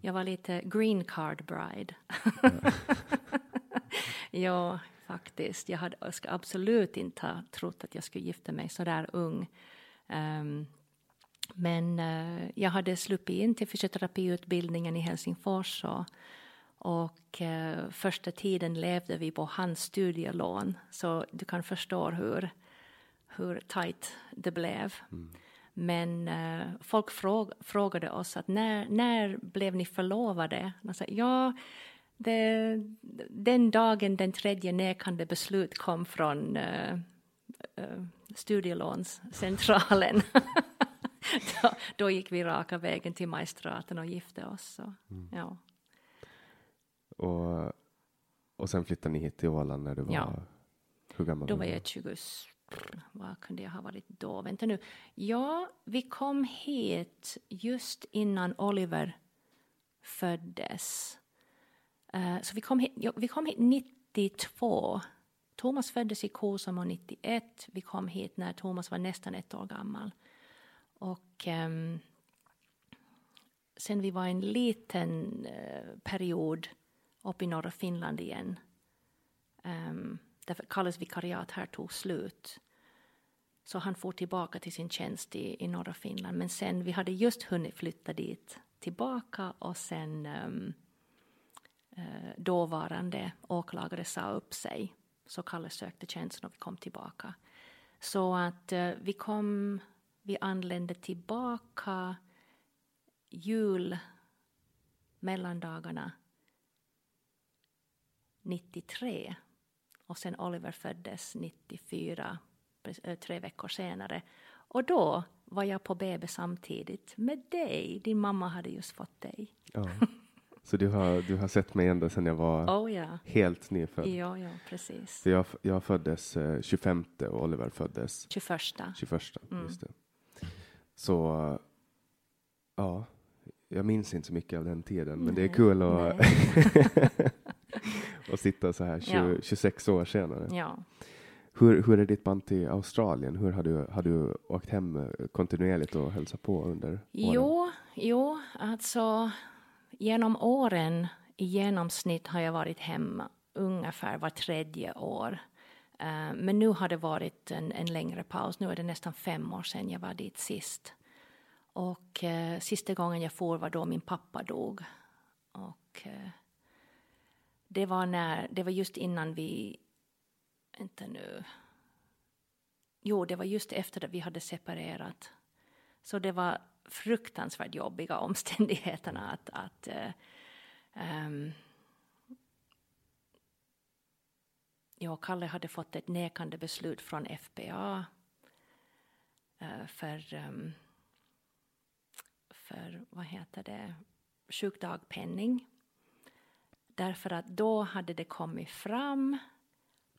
Jag var lite green card bride. [LAUGHS] ja, faktiskt. Jag, hade, jag ska absolut inte ha trott att jag skulle gifta mig så där ung. Um, men uh, jag hade sluppit in till fysioterapiutbildningen i Helsingfors och, och uh, första tiden levde vi på hans studielån så du kan förstå hur, hur tajt det blev. Mm. Men uh, folk fråg, frågade oss att när, när blev ni förlovade? Och sa, ja, det, den dagen den tredje nekande beslut kom från uh, uh, studielånscentralen [LAUGHS] då, då, gick vi raka vägen till magistraten och gifte oss. Så, mm. ja. och, och sen flyttade ni hit till Åland när du var, ja. hur gammal Då var jag 20, vad kunde jag ha varit då? Vänta nu. Ja, vi kom hit just innan Oliver föddes. Uh, så vi kom, hit, ja, vi kom hit 92. Thomas föddes i Kosamo 91. Vi kom hit när Thomas var nästan ett år gammal. Och um, sen vi var en liten uh, period uppe i norra Finland igen. Um, därför Kalles vikariat här tog slut. Så han får tillbaka till sin tjänst i, i norra Finland. Men sen, vi hade just hunnit flytta dit tillbaka och sen um, uh, dåvarande åklagare sa upp sig. Så Kalle sökte tjänsten och vi kom tillbaka. Så att uh, vi kom, vi anlände tillbaka jul mellandagarna 93 och sen Oliver föddes 94, eh, tre veckor senare. Och då var jag på BB samtidigt med dig. Din mamma hade just fått dig. Ja. [LAUGHS] Så du har, du har sett mig ända sedan jag var oh, ja. helt nyfödd? Ja, ja, precis. Jag, jag föddes eh, 25 och Oliver föddes 21. 21, mm. just det. Så, ja, jag minns inte så mycket av den tiden, men det är kul att och [LAUGHS] sitta så här 20, ja. 26 år senare. Ja. Hur, hur är ditt band till Australien? Hur har du, har du åkt hem eh, kontinuerligt och hälsat på under åren? Jo, jo, alltså genom åren i genomsnitt har jag varit hemma ungefär var tredje år. Uh, men nu har det varit en, en, längre paus. Nu är det nästan fem år sedan jag var dit sist. Och uh, sista gången jag for var då min pappa dog. Och uh, det var när, det var just innan vi, inte nu, jo det var just efter att vi hade separerat. Så det var fruktansvärt jobbiga [LAUGHS] omständigheterna att, att uh, Jag och Kalle hade fått ett nekande beslut från FPA eh, för, ehm, för, vad heter det, sjukdagpenning. Därför att då hade det kommit fram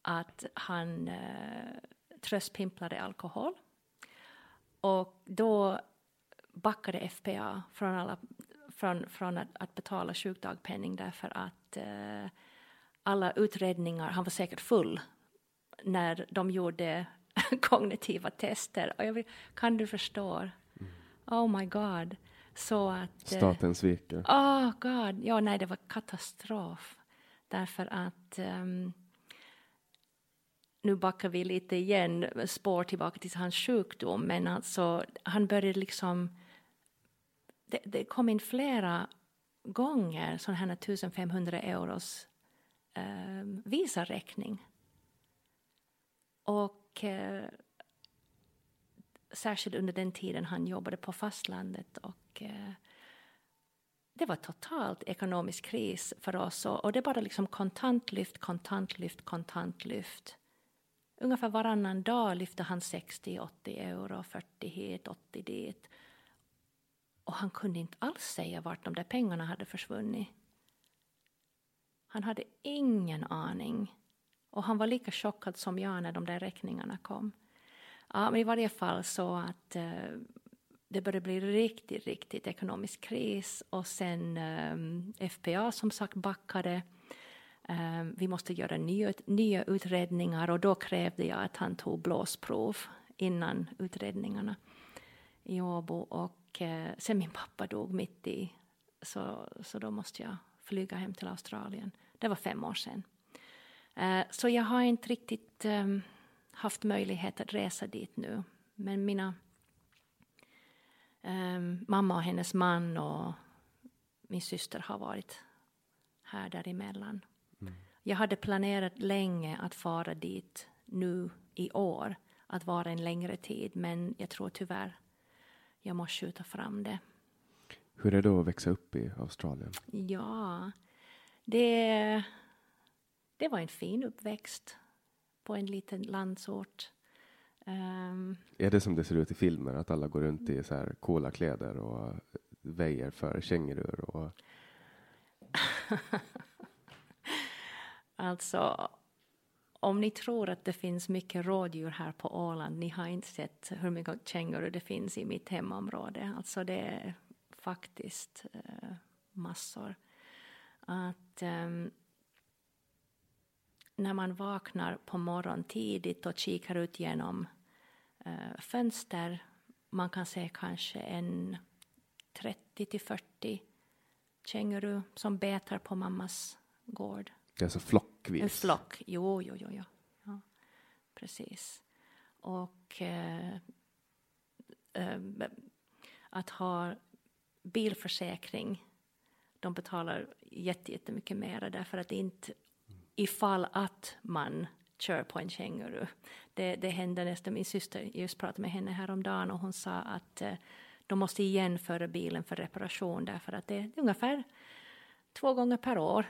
att han eh, tröstpimplade alkohol. Och då backade FPA från, alla, från, från att, att betala sjukdagpenning därför att eh, alla utredningar, han var säkert full när de gjorde [LAUGHS] kognitiva tester. Och jag vill, kan du förstå? Mm. Oh my god. Så att... Eh, Staten sviker. Oh god, ja nej det var katastrof. Därför att um, nu backar vi lite igen, spår tillbaka till hans sjukdom, men alltså han började liksom... Det, det kom in flera gånger sån här 1500 euros eh, visaräkning. Och eh, särskilt under den tiden han jobbade på fastlandet och eh, det var totalt ekonomisk kris för oss och, och det bara liksom kontantlyft, kontantlyft, kontantlyft. Ungefär varannan dag lyfte han 60, 80 euro, 40 hit, 80 dit. Och han kunde inte alls säga vart de där pengarna hade försvunnit. Han hade ingen aning. Och han var lika chockad som jag när de där räkningarna kom. Ja, men i varje fall så att eh, det började bli riktigt, riktigt ekonomisk kris och sen eh, FPA som sagt backade. Eh, vi måste göra nya, nya utredningar och då krävde jag att han tog blåsprov innan utredningarna. i Åbo och eh, sen min pappa dog mitt i så, så då måste jag flyga hem till Australien. Det var fem år sedan. Eh, så jag har inte riktigt eh, haft möjlighet att resa dit nu. Men mina eh, mamma och hennes man och min syster har varit här däremellan. Mm. Jag hade planerat länge att fara dit nu i år, att vara en längre tid, men jag tror tyvärr jag måste skjuta fram det. Hur är det att växa upp i Australien? Ja, det, det var en fin uppväxt på en liten landsort. Um, är det som det ser ut i filmer, att alla går runt i så här coola kläder och väjer för kängurur? Och... [LAUGHS] alltså, om ni tror att det finns mycket rådjur här på Åland, ni har inte sett hur mycket kängurur det finns i mitt hemområde. Alltså det faktiskt uh, massor. Att um, när man vaknar på morgonen tidigt och kikar ut genom uh, fönster, man kan se kanske en 30 till 40 känguru som betar på mammas gård. Det är alltså flockvis? En flock, jo, jo, jo, jo. Ja, precis. Och eh, eh, att ha bilförsäkring, de betalar jättemycket mer därför att inte ifall att man kör på en känguru. Det, det hände nästan, min syster just pratade med henne häromdagen och hon sa att eh, de måste igen föra bilen för reparation därför att det är ungefär två gånger per år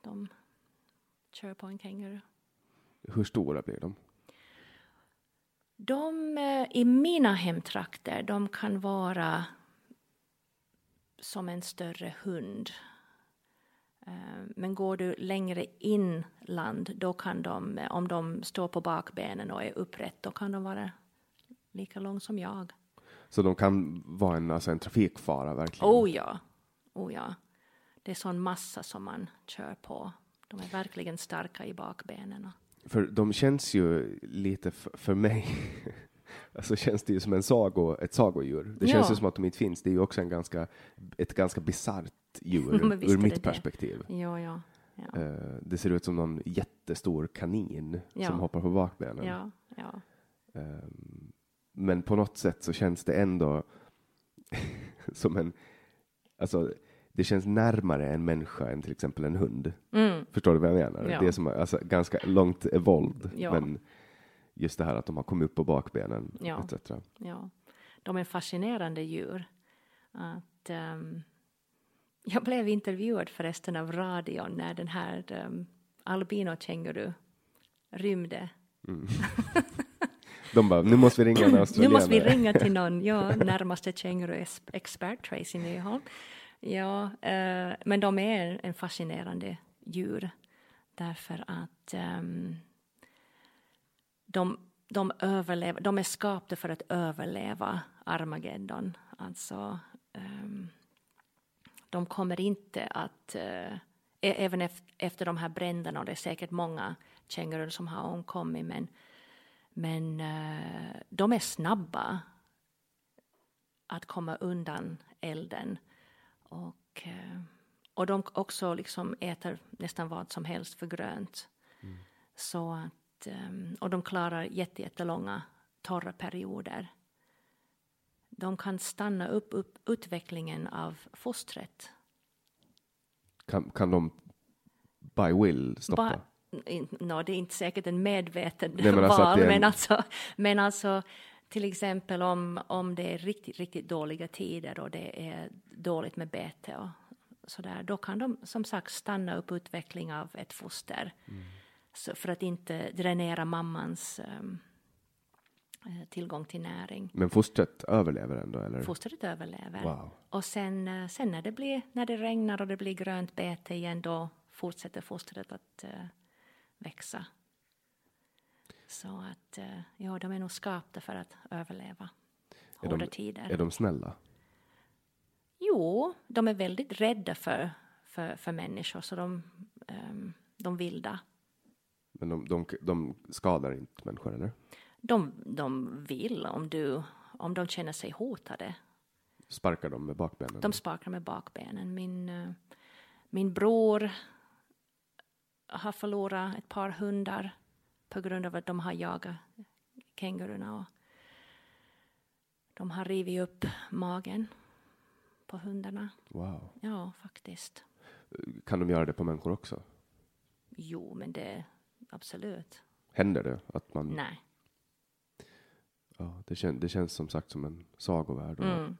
de kör på en känguru. Hur stora blir de? De eh, i mina hemtrakter, de kan vara som en större hund. Eh, men går du längre inland, då kan de, eh, om de står på bakbenen och är upprätt, då kan de vara lika lång som jag. Så de kan vara en, alltså en trafikfara verkligen? Oh ja, oh ja. Det är sån massa som man kör på. De är verkligen starka i bakbenen. För de känns ju lite för mig, [LAUGHS] alltså känns det ju som en sago, ett sagodjur. Det känns ju som att de inte finns. Det är ju också en ganska, ett ganska bisarrt djur [LAUGHS] ur mitt perspektiv. Ja, ja, ja. Uh, det ser ut som någon jättestor kanin ja. som hoppar på bakbenen. Ja, ja. Um, men på något sätt så känns det ändå [LAUGHS] som en, alltså det känns närmare en människa än till exempel en hund. Mm. Förstår du vad jag menar? Ja. Det är som alltså, ganska långt våld, ja. men just det här att de har kommit upp på bakbenen ja. etc. Ja, de är fascinerande djur. Att, um, jag blev intervjuad förresten av radion när den här um, albino-känguru rymde. Mm. [LAUGHS] De bara, nu måste vi ringa en australienare. Nu måste vi ringa till någon, ja, närmaste känguru-expert, Tracy Nyholm. Ja, eh, men de är en fascinerande djur därför att um, de, de överlever, de är skapade för att överleva Armageddon. Alltså, um, de kommer inte att, uh, även efter, de här bränderna, och det är säkert många kängurur som har omkommit, men, men uh, de är snabba att komma undan elden. Och, eh, och de också liksom äter nästan vad som helst för grönt. Mm. Så att, ehm, och de klarar jättelånga torra perioder. De kan stanna upp, upp utvecklingen av fostret. Kan, kan de by will stoppa? Ba, no, det är inte säkert en medveten Nej, men alltså val, en... men, alltså, men alltså till exempel om, om det är riktigt, riktigt dåliga tider och det är dåligt med bete och sådär, då kan de som sagt stanna upp utveckling av ett foster. Mm. Så för att inte dränera mammans um, tillgång till näring. Men fostret överlever ändå? Eller? Fostret överlever. Wow. Och sen, eh, sen när, det blir, när det regnar och det blir grönt bete igen, då fortsätter fostret att uh, växa. Så att uh, ja, de är nog skapta för att överleva är hårda de, tider. Är de snälla? Jo, de är väldigt rädda för, för, för människor, så de, um, de vilda. Men de, de, de skadar inte människor, eller? De, de vill, om du, om de känner sig hotade. Sparkar de med bakbenen? De sparkar med bakbenen. Min, eh, min bror har förlorat ett par hundar på grund av att de har jagat kängurorna. Och de har rivit upp magen på hundarna. Wow. Ja, faktiskt. Kan de göra det på människor också? Jo, men det absolut. Händer det att man... Nej. Ja, det, kän, det känns som sagt som en sagovärld. Mm.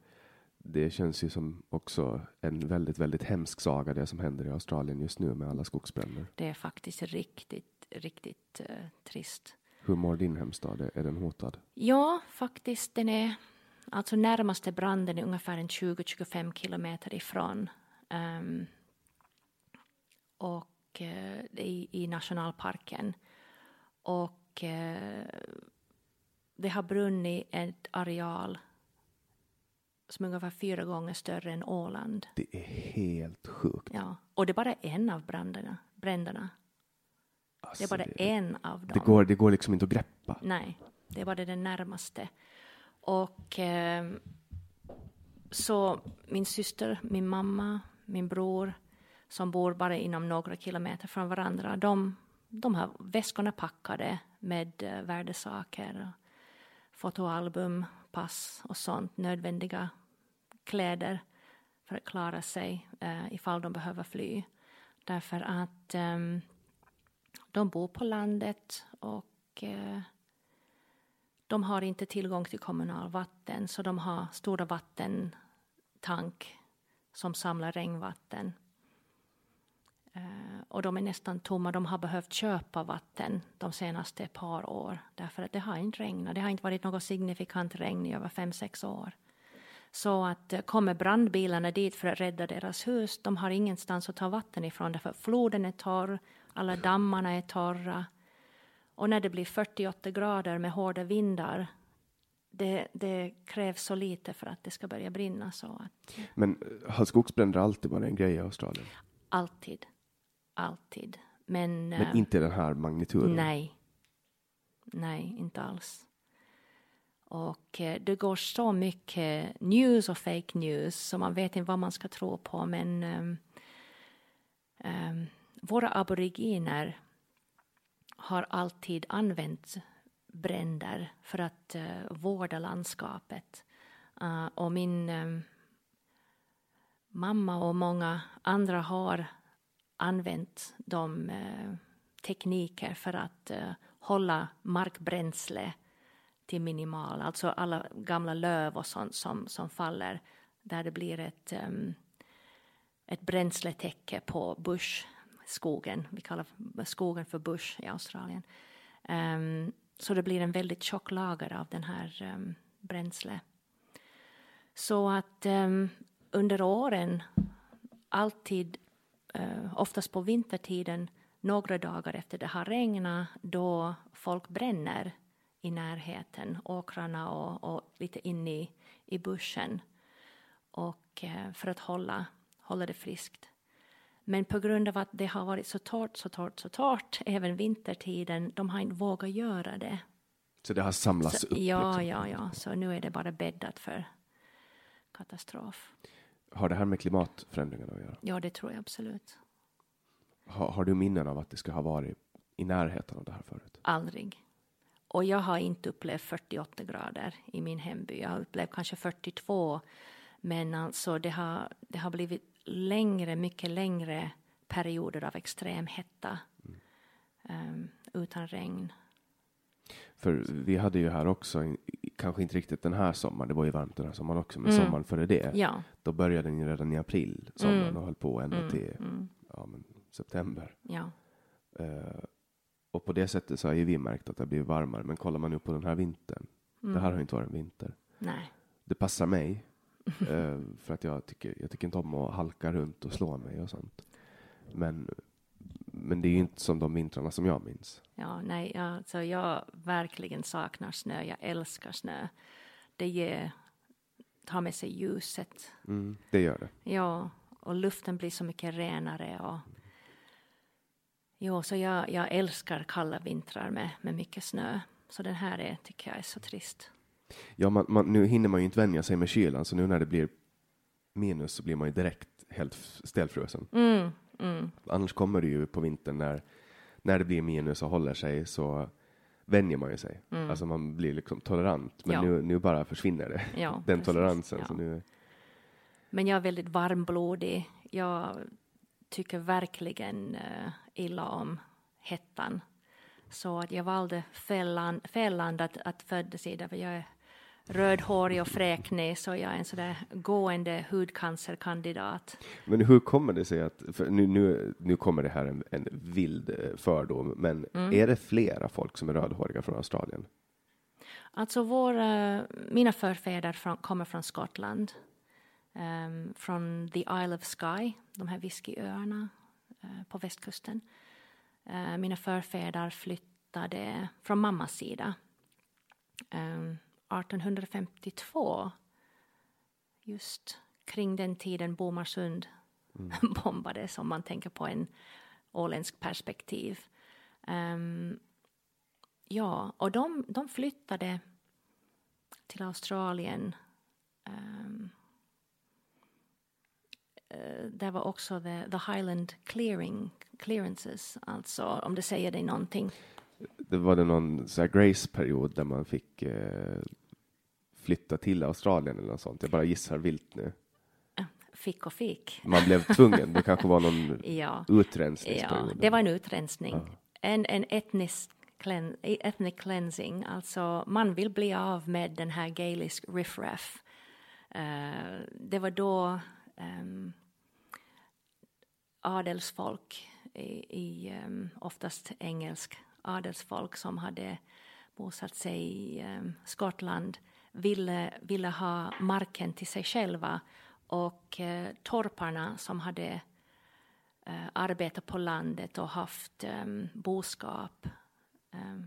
Det känns ju som också en väldigt, väldigt hemsk saga det som händer i Australien just nu med alla skogsbränder. Det är faktiskt riktigt, riktigt eh, trist. Hur mår din hemstad? Är- den hotad? Ja, faktiskt. Den är alltså närmaste branden är ungefär en 20-25 kilometer ifrån. Ehm, och i, i nationalparken. Och eh, det har brunnit ett areal som är ungefär fyra gånger större än Åland. Det är helt sjukt. Ja, och det är bara en av bränderna. bränderna. Det är Alltså, bara det, en av dem. det, går, det går liksom inte att greppa. Nej, det var det den närmaste. Och eh, så min syster, min mamma, min bror som bor bara inom några kilometer från varandra, de, de har väskorna packade med eh, värdesaker, fotoalbum, pass och sånt, nödvändiga kläder för att klara sig eh, ifall de behöver fly. Därför att eh, de bor på landet och eh, de har inte tillgång till kommunalvatten så de har stora vattentank som samlar regnvatten. Eh, och de är nästan tomma. De har behövt köpa vatten de senaste par år därför att det har inte regnat. Det har inte varit något signifikant regn i över fem, sex år. Så att eh, kommer brandbilarna dit för att rädda deras hus, de har ingenstans att ta vatten ifrån därför floden är torr, alla dammarna är torra. Och när det blir 48 grader med hårda vindar, det, det krävs så lite för att det ska börja brinna så att Men eh, har skogsbränder alltid varit en grej i Australien? alltid, alltid. Men, Men eh, inte den här magnituden? Nej. Nej, inte alls. Och eh, det går så mycket news och fake news så man vet inte vad man ska tro på. Men ehm, ehm, våra aboriginer har alltid använt bränder för att eh, vårda landskapet. Eh, och min ehm, mamma och många andra har använt de eh, tekniker för att eh, hålla markbränsle till minimal. Alltså alla gamla löv och sånt som, som faller där det blir ett, um, ett bränsletäcke på bushskogen. Vi kallar skogen för bush i Australien. Um, så det blir en väldigt tjock lager av den här um, bränsle. Så att um, under åren, alltid, uh, oftast på vintertiden, några dagar efter det har regnat, då folk bränner i närheten, åkrarna och, och lite in i, i buschen. Och uh, för att hålla, hålla det friskt. Men på grund av att det har varit så torrt, så torrt, så torrt, även vintertiden, de har inte vågat göra det. Så det har samlats Så, upp? ja, liksom. ja, ja, så nu är det bara bäddat för katastrof. Har det här med klimatförändringarna att göra? Ja, det tror jag absolut. Har, har du minnen av att det ska ha varit i närheten av det här förut? Aldrig. Och jag har inte upplevt 48 grader i min hemby. Jag har upplevt kanske 42. Men alltså det har, det har blivit längre, mycket längre perioder av extrem hetta. Um, utan regn. För vi hade ju här också, kanske inte riktigt den här sommaren, det var ju varmt den här sommaren också, men Mm. sommaren före det, Ja. då började den ju redan i april, sommaren, Mm. och höll på ända Mm, till mm, ja, men, september. ja. Eh, och på det sättet så har ju vi märkt att det blir varmare, men kollar man nu på den här vintern, Mm. det här har ju inte varit en vinter. Nej. Det passar mig, [LAUGHS] eh, för att jag tycker, jag tycker inte om att halka runt och slå mig och sånt. Men, men det är ju inte som de vintrarna som jag minns. Ja, nej, alltså jag verkligen saknar snö. Jag älskar snö. Det ger, tar med sig ljuset. Mm, det gör det. Ja, och luften blir så mycket renare. Och, jo, så jag, jag älskar kalla vintrar med, med mycket snö. Så den här är, tycker jag är så trist. Ja, man, man, nu hinner man ju inte vänja sig med kylan, så nu när det blir minus så blir man ju direkt helt stelfrusen. Mm, mm, Annars kommer det ju på vintern när, när det blir minus och håller sig så vänjer man ju sig. Alltså man blir liksom tolerant. Men Mm. Ja. nu, nu bara försvinner det, ja, [LAUGHS] den precis. toleransen. Ja. Så nu, Men jag är väldigt varmblodig. Jag tycker verkligen uh, illa om hettan. Så att jag valde fel land att, att födas i, därför jag är rödhårig och fräknig, så jag är en sådär gående hudcancerkandidat. men hur kommer det sig att, nu, nu, nu kommer det här en, en vild eh, fördom, men Mm. är det flera folk som är rödhåriga från Australien? Alltså våra, mina förfäder från, kommer från Skottland. ehm, från the Isle of Skye, de här whiskyöarna eh, på västkusten. Eh, mina förfäder flyttade från mammas sida. ehm, 1852. Just kring den tiden Bomarsund [LAUGHS] bombades, om man tänker på en åländsk perspektiv. Ehm, Ja, och de, de flyttade till Australien. Um, eh, där var också the, the Highland clearing, clearances, alltså om det säger dig någonting. Det var det någon så här grace-period där man fick eh, flytta till Australien eller något sånt. Jag bara gissar vilt nu. Fick och fick. Man blev tvungen. Det kanske var någon [LAUGHS] Ja, utrensningsperiod. ja det var en utrensning. En, en etnisk clean, ethnic cleansing, alltså man vill bli av med den här gaelisk riffraff. Eh, det var då um, adelsfolk i, i um, oftast engelsk adelsfolk som hade bosatt sig i um, Skottland ville, ville ha marken till sig själva och eh, torparna som hade eh, arbetat på landet och haft eh, boskap eh,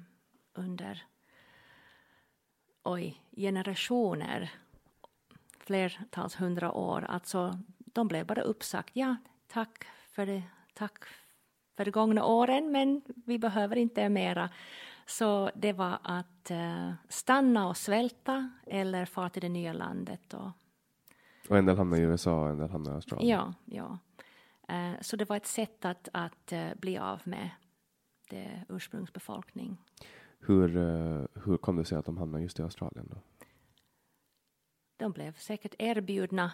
under oj, generationer, flertals hundra år. Alltså, de blev bara uppsagt. Ja, tack för det, tack för de gångna åren, men vi behöver inte mera. Så det var att uh, stanna och svälta eller fara till det nya landet. Och, Och en del hamnar i USA och en del hamnar i Australien. ja, ja. Uh, så det var ett sätt att, att uh, bli av med det ursprungsbefolkning. Hur, eh, hur kom det sig att de hamnade just i Australien då? De blev säkert erbjudna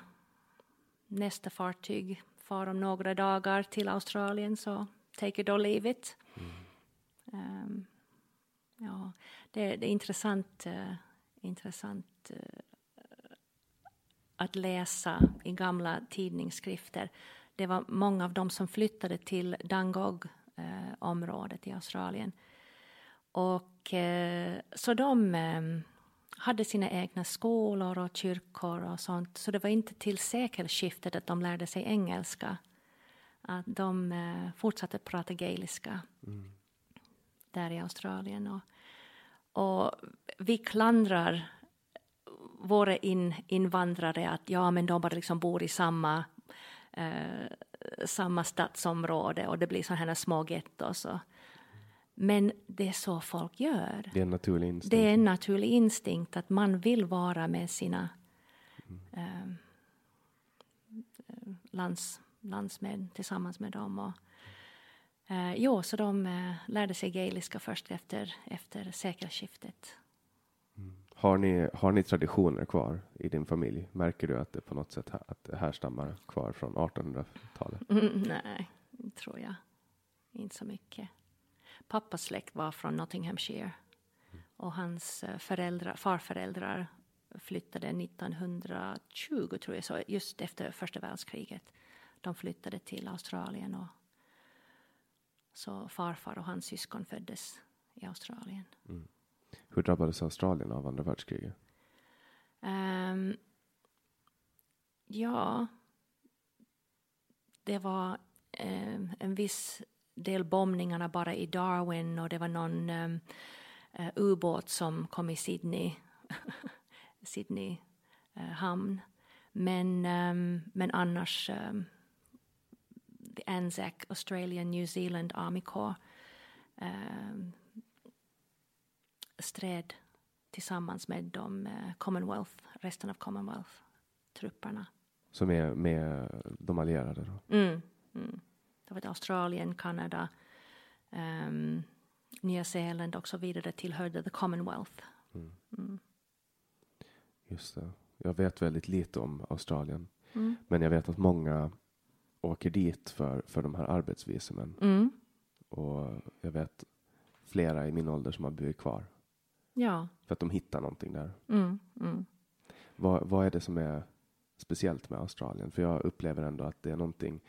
nästa fartyg far om några dagar till Australien, så take it or leave it. Um, ja, det, det är intressant, uh, intressant uh, att läsa i gamla tidningsskrifter. Det var många av dem som flyttade till Dangog-området i Australien. Och eh, så de eh, hade sina egna skolor och kyrkor och sånt. Så det var inte till sekelskiftet att de lärde sig engelska. Att de eh, fortsatte prata gaeliska där i Australien. Och, och vi klandrar våra in, invandrare att ja, men de bara liksom bor i samma, eh, samma stadsområde och det blir sådana här små gettos. Men det är så folk gör. Det är en naturlig instinkt. Det är en naturlig instinkt att man vill vara med sina eh, lands, landsmän tillsammans med dem. Och, eh, jo, så de eh, lärde sig gaeliska först efter, efter sekelskiftet. Har, ni, har ni traditioner kvar i din familj? Märker du att det på något sätt här, att det härstammar kvar från 1800-talet? Mm, nej, tror jag. Inte så mycket. Pappas släkt var från Nottinghamshire. Och hans eh, föräldrar, farföräldrar flyttade 1920, tror jag, så just efter första världskriget. De flyttade till Australien. Och så farfar och hans syskon föddes i Australien. Hur drabbades Australien av andra världskriget? Ehm, ja, det var ehm, en viss del bombningarna bara i Darwin och det var någon um, ubåt som kom i Sydney, [LAUGHS] Sydney eh, hamn. Men, men annars um, the Anzac Australian New Zealand Army Corps ehm, stred tillsammans med de eh, Commonwealth, resten av Commonwealth-trupperna. Som är med de allierade då? Mm, mm. Det var Australien, Kanada, um, Nya Zeeland och så vidare tillhörde the Commonwealth. Mm. Mm. Just det. Jag vet väldigt lite om Australien. Mm. Men jag vet att många åker dit för, för de här arbetsvisumen. Mm. Och jag vet flera i min ålder som har blivit kvar. Ja. För att de hittar någonting där. Mm. Mm. Vad, vad är det som är speciellt med Australien? För jag upplever ändå att det är någonting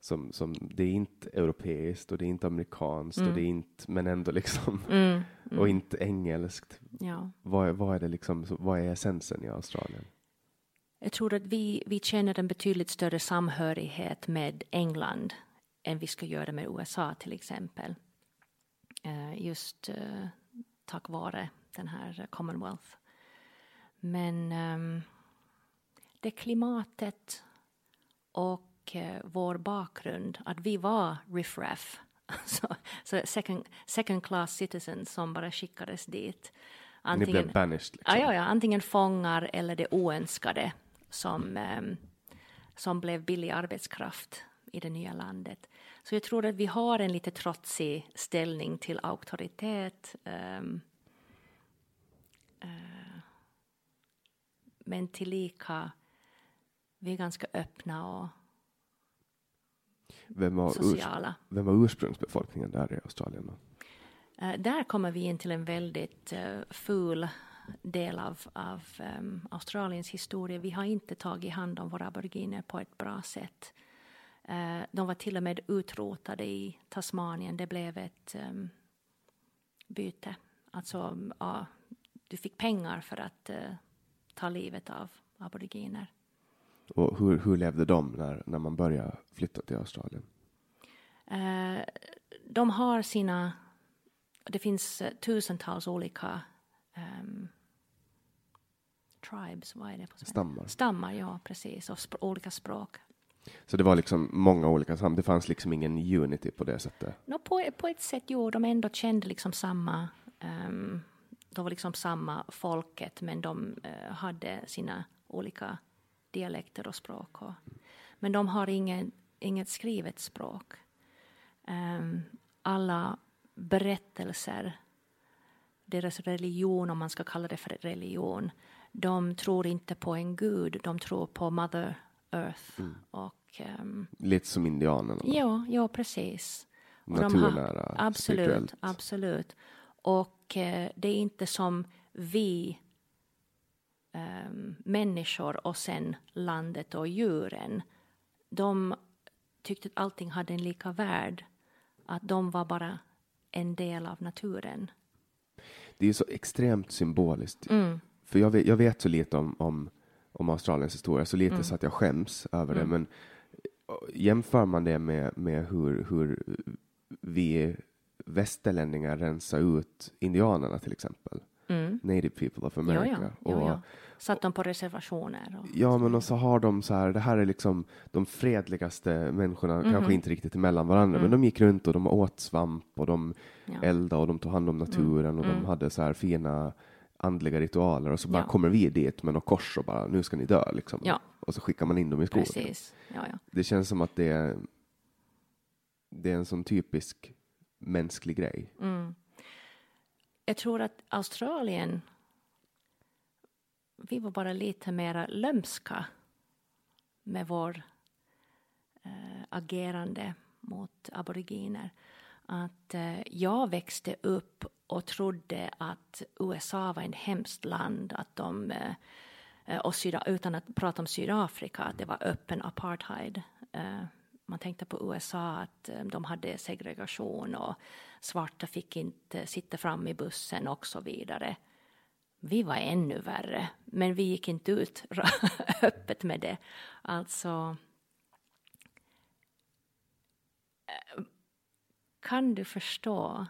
som, som det är inte europeiskt och det är inte amerikanskt Mm. och det är inte, men ändå liksom, Mm. och Mm. inte engelskt. Ja. Vad, är- vad är det liksom, vad är essensen i Australien? Jag tror att vi, vi känner en betydligt större samhörighet med England än vi ska göra med USA till exempel. Eh, Just eh, tack vare den här Commonwealth. Men ehm, det klimatet och eh, vår bakgrund, att vi var riffraff, [LAUGHS] alltså, så second, second class citizens som bara skickades dit. Blev banished liksom. Ja, ja, antingen fångar eller det oönskade som, ehm, som blev billig arbetskraft i det nya landet. Så jag tror att vi har en lite trotsig ställning till auktoritet. ehm, eh, men tillika, vi är ganska öppna och Vem var, sociala. vem var ursprungsbefolkningen där i Australien? Då? Eh, där kommer vi in till en väldigt uh, ful del av, av ehm, Australiens historia. Vi har inte tagit hand om våra aboriginer på ett bra sätt. Eh, de var till och med utrotade i Tasmanien. Det blev ett um, byte. Alltså, ja, du fick pengar för att eh, ta livet av aboriginer. Och hur, hur levde de när, när man började flytta till Australien? Eh, de har sina... Det finns tusentals olika ehm, tribes, vad är det på svenska? Stammar. Stammar, ja precis, och spr- olika språk. Så det var liksom många olika sam. Det fanns liksom ingen unity på det sättet. Nå, på, på ett sätt, jo, de ändå kände liksom samma... ehm, de var liksom samma folket, men de eh, hade sina olika dialekter och språk. Och, men de har ingen, inget skrivet språk. Ehm, alla berättelser, deras religion, om man ska kalla det för religion, de tror inte på en gud, de tror på Mother Earth. Och, ehm, Lite som indianerna. ja, ja, precis. De har- Naturnära, Absolut, spirituellt. absolut. Och eh, det är inte som vi ehm, människor och sen landet och djuren. De tyckte att allting hade en lika värld. Att de var bara en del av naturen. Det är så extremt symboliskt. Mm. För jag vet, jag vet så lite om, om, om Australiens historia, så lite Mm. så att jag skäms över det. Men eh, jämför man det med, med hur, hur vi västerlänningar rensar ut indianerna till exempel. Mm. Native people of America. ja, ja, och, ja. Satt de på reservationer. Och, Ja, men och så har de så här, det här är liksom de fredligaste människorna, kanske inte riktigt emellan varandra, men de gick runt och de åt svamp och de Ja. eldade och de tog hand om naturen och de hade så här fina andliga ritualer och så bara Ja. kommer vi dit med något kors och bara nu ska ni dö liksom. Ja. Och så skickar man in dem i skogen. Precis. Ja, ja. Det känns som att det är, det är en sån typisk mänsklig grej. Mm. Jag tror att Australien, vi var bara lite mer lömska med vår eh, agerande mot aboriginer. Att eh, jag växte upp och trodde att USA var ett hemskt land, att de eh, och Syda, utan att prata om Sydafrika, att det var öppen apartheid. Eh, man tänkte på USA att eh, de hade segregation och svarta fick inte sitta fram i bussen och så vidare. Vi var ännu värre, men vi gick inte ut [LAUGHS] öppet med det. Alltså... Kan du förstå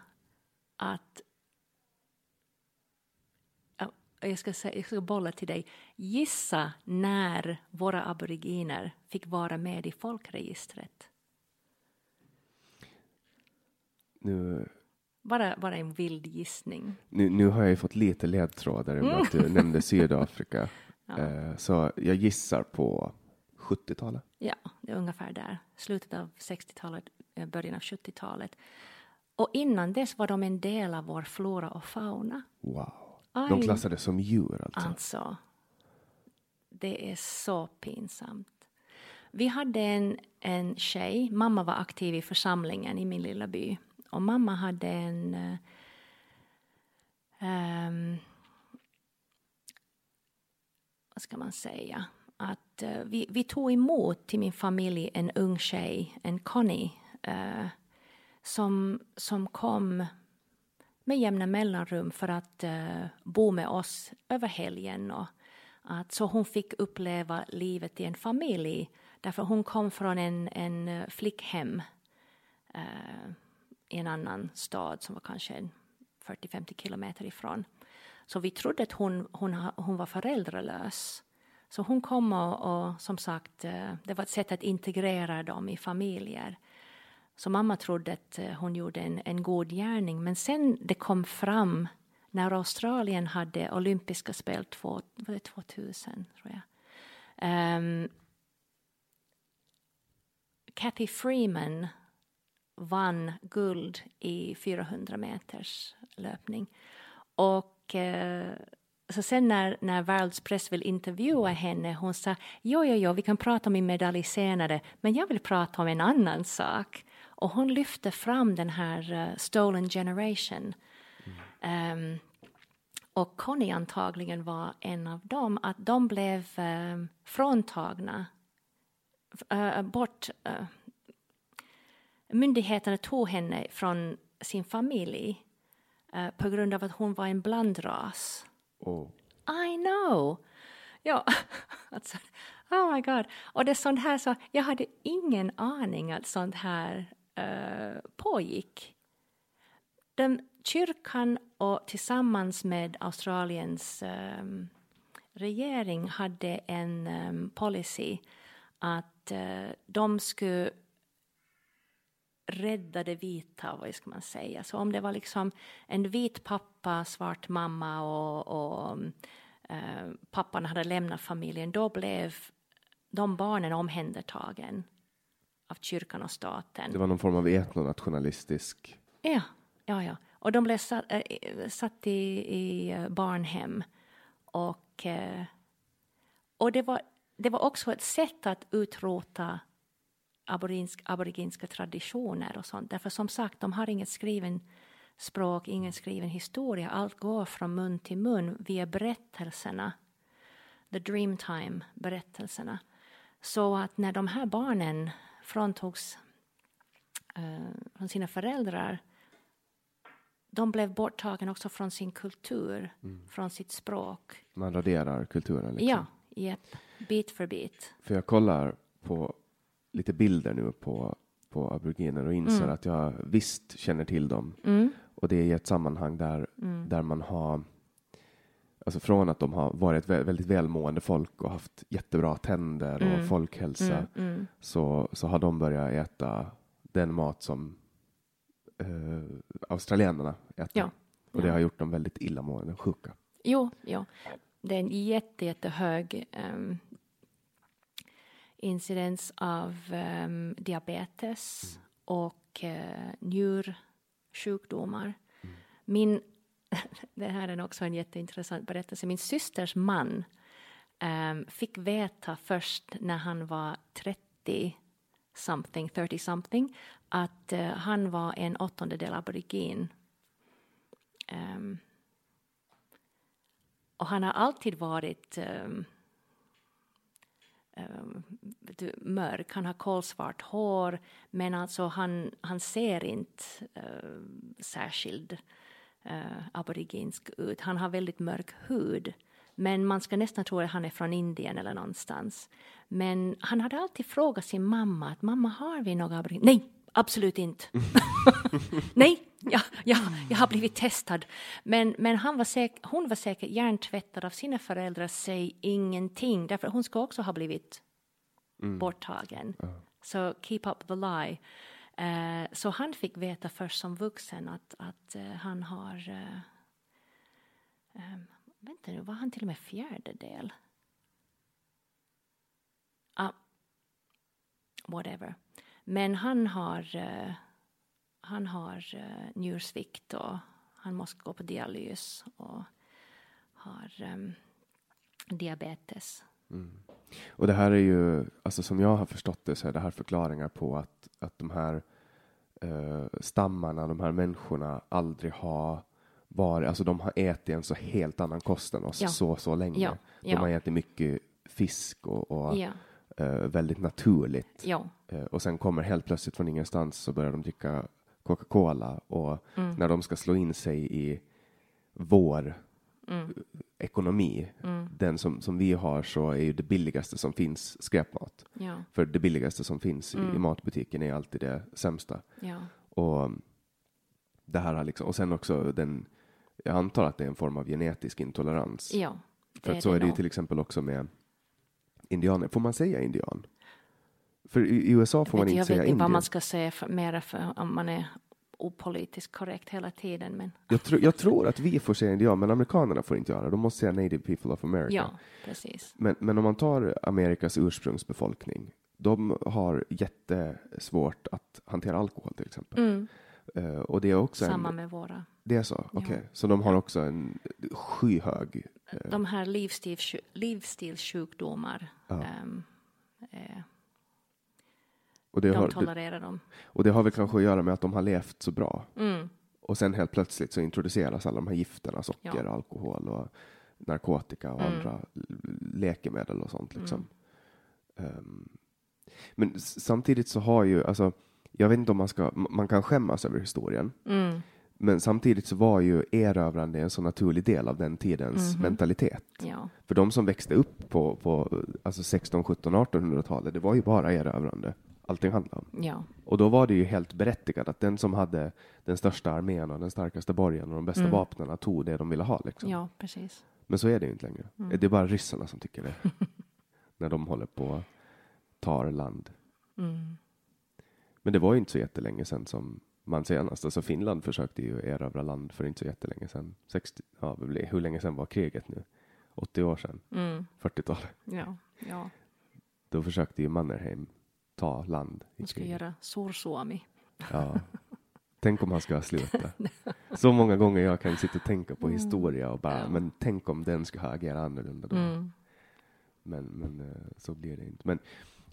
att Ja, jag ska, säga, jag ska bolla till dig. Gissa när våra aboriginer fick vara med i folkregistret. Nu, Bara, bara en vild gissning. Nu, nu har jag ju fått lite ledtrådar med att du nämnde Sydafrika. [LAUGHS] Ja. Eh, så jag gissar på 70-talet. Ja, det är ungefär där. Slutet av 60-talet, eh, början av 70-talet. Och innan dess var de en del av vår flora och fauna. Wow. Aj. De klassades som djur alltså. Alltså, det är så pinsamt. Vi hade en, en tjej, mamma var aktiv i församlingen i min lilla by. Och mamma hade en... ehm, vad ska man säga? Att eh, vi, vi tog emot till min familj en ung tjej, en Connie, eh, som, som kom med jämna mellanrum för att eh, bo med oss över helgen. Och att, så hon fick uppleva livet i en familj. Därför hon kom från en, en eh, flickhem eh, i en annan stad som var kanske 40-50 kilometer ifrån. Så vi trodde att hon, hon, hon var föräldralös. Så hon kom och, och som sagt, eh, det var ett sätt att integrera dem i familjer. Så mamma trodde att eh, hon gjorde en, en god gärning. Men sen det kom fram när Australien hade olympiska spel två, var det 2000, tror jag. Um, Kathy Freeman vann guld i 400 meters löpning. Och uh, så sen när, när världspress vill intervjua henne, hon sa jo, jo, jo, vi kan prata om min medalj senare, men jag vill prata om en annan sak. Och hon lyfte fram den här eh, stolen generation. Ehm, och Connie antagligen var en av dem, att de blev um, fråntagna, uh, bort, uh, myndigheterna tog henne från sin familj eh, på grund av att hon var en blandras. Oh. I know! Ja, [LAUGHS] alltså, oh my god. Och det är sånt här så, jag hade ingen aning att sånt här Eh, pågick. Den, kyrkan och tillsammans med Australiens um, regering hade en um, policy att uh, de skulle rädda det vita, vad ska man säga. Så om det var liksom en vit pappa, svart mamma och, och pappan hade lämnat familjen, då blev de barnen omhändertagen av kyrkan och staten. Det var någon form av etnonationalistisk... Ja, ja, ja. Och de blev satt, äh, satt i, i eh, barnhem. Och, äh, och det, var, det var också ett sätt att utrota aboriginsk, aboriginska traditioner och sånt. Därför som sagt, de har inget skriven språk, ingen skriven historia. Allt går från mun till mun via berättelserna. The Dreamtime-berättelserna. Så att när de här barnen fråntogs uh, från sina föräldrar de blev borttagen också från sin kultur, mm. från sitt språk. Man raderar kulturen liksom. Ja, yep. bit för bit. För jag kollar på lite bilder nu på, på aboriginer och inser Mm. att jag visst känner till dem. Mm. Och det är i ett sammanhang där, Mm. där man har Alltså från att de har varit vä- väldigt välmående folk och haft jättebra tänder och Mm. folkhälsa Mm, mm. så, så har de börjat äta den mat som eh, australienarna äter. Ja. Och det Ja. har gjort dem väldigt illamående, sjuka. Jo, jo. Det är en jätte, jättehög um, incidens av um, diabetes och uh, njursjukdomar. Min, [LAUGHS] det här är också en jätteintressant berättelse. Min systers man um, fick veta först när han var 30 something, 30 something, att uh, han var en åttondedel aborigin. Um, och han har alltid varit um, um, mörk. Han har kolsvart hår, men alltså han, han ser inte eh, uh, särskilt uh, aboriginsk ut. Han har väldigt mörk hud. Men man ska nästan tro att han är från Indien eller någonstans. Men han hade alltid frågat sin mamma att mamma har vi några aboriginer? Nej, absolut inte. [LAUGHS] Nej, ja, ja, jag har blivit testad. Men, men han var säk, hon var säkert hjärntvättad av sina föräldrar, säg ingenting. Därför hon ska också ha blivit borttagen. Så keep up the lie. Eh, så han fick veta först som vuxen att, att eh, han har... Eh, eh, vänta nu, var han till och med fjärdedel? Ah, whatever. Men han har, eh, han har eh, njursvikt och han måste gå på dialys och har ehm, diabetes. Mm. Och det här är ju, alltså som jag har förstått det så är det här förklaringar på att, att de här eh, stammarna, de här människorna aldrig har varit, alltså de har ätit en så helt annan kost än oss Ja. så, så länge. Ja, De ja. har ätit mycket fisk och, och eh, väldigt naturligt. Eh, och sen kommer helt plötsligt från ingenstans så börjar de dricka Coca-Cola och Mm. när de ska slå in sig i vår Mm. Ekonomi, den som, som vi har så är ju det billigaste som finns skräpmat. ja, För det billigaste som finns i, Mm. i matbutiken är alltid det sämsta. ja, Och det här har liksom, och sen också den, jag antar att det är en form av genetisk intolerans. ja. För det att så är det ju till exempel också med indianer. Får man säga indian? För i i USA får man inte jag säga vet inte vad indian. man ska säga för, mera för om man är opolitiskt korrekt hela tiden. Men Jag, tro, jag tror att vi får säga indian, men amerikanerna får inte göra det. De måste säga native people of America. ja, precis. Men, men om man tar Amerikas ursprungsbefolkning, de har jättesvårt att hantera alkohol till exempel. Mm. Eh, och det är också Samma en, med våra. det är så, okej. Så de har också en skyhög, eh, De här livsstil, livsstilssjukdomar, Ja. ehm, eh, och det, de har, tolererar dem. och det har väl kanske att göra med att de har levt så bra. Mm. Och sen helt plötsligt så introduceras alla de här gifterna, socker, Ja. alkohol och narkotika och Mm. andra läkemedel och sånt. Liksom. Ehm, men s- samtidigt så har ju, alltså, jag vet inte om man ska, man kan skämmas över historien, Mm. men samtidigt så var ju erövrande en så naturlig del av den tidens Mhm. mentalitet. Ja, För de som växte upp på, på alltså 16, 17, 1800-talet, det var ju bara erövrande. Allting handlade om. ja, Och då var det ju helt berättigat att den som hade den största armén och den starkaste borgen och de bästa Mm. vapnen tog det de ville ha. Liksom. ja, precis. Men så är det ju inte längre. Mm. Det är bara ryssarna som tycker det. [LAUGHS] när de håller på tar land. Mm. Men det var ju inte så jättelänge sedan som man senast, alltså Finland försökte ju erövra land för inte så jättelänge sedan. 60, ja, hur länge sedan var kriget nu? 80 år sedan? Mm. 40-talet? Ja, ja. Då försökte ju Mannerheim ta land i De ska kriget. göra Sorsuomi. Ja. Tänk om han ska sluta. [LAUGHS] Så många gånger jag kan sitta och tänka på historia och bara, Ja. men tänk om den skulle ha agerat annorlunda då. Mm. Men, men eh, så blir det inte. Men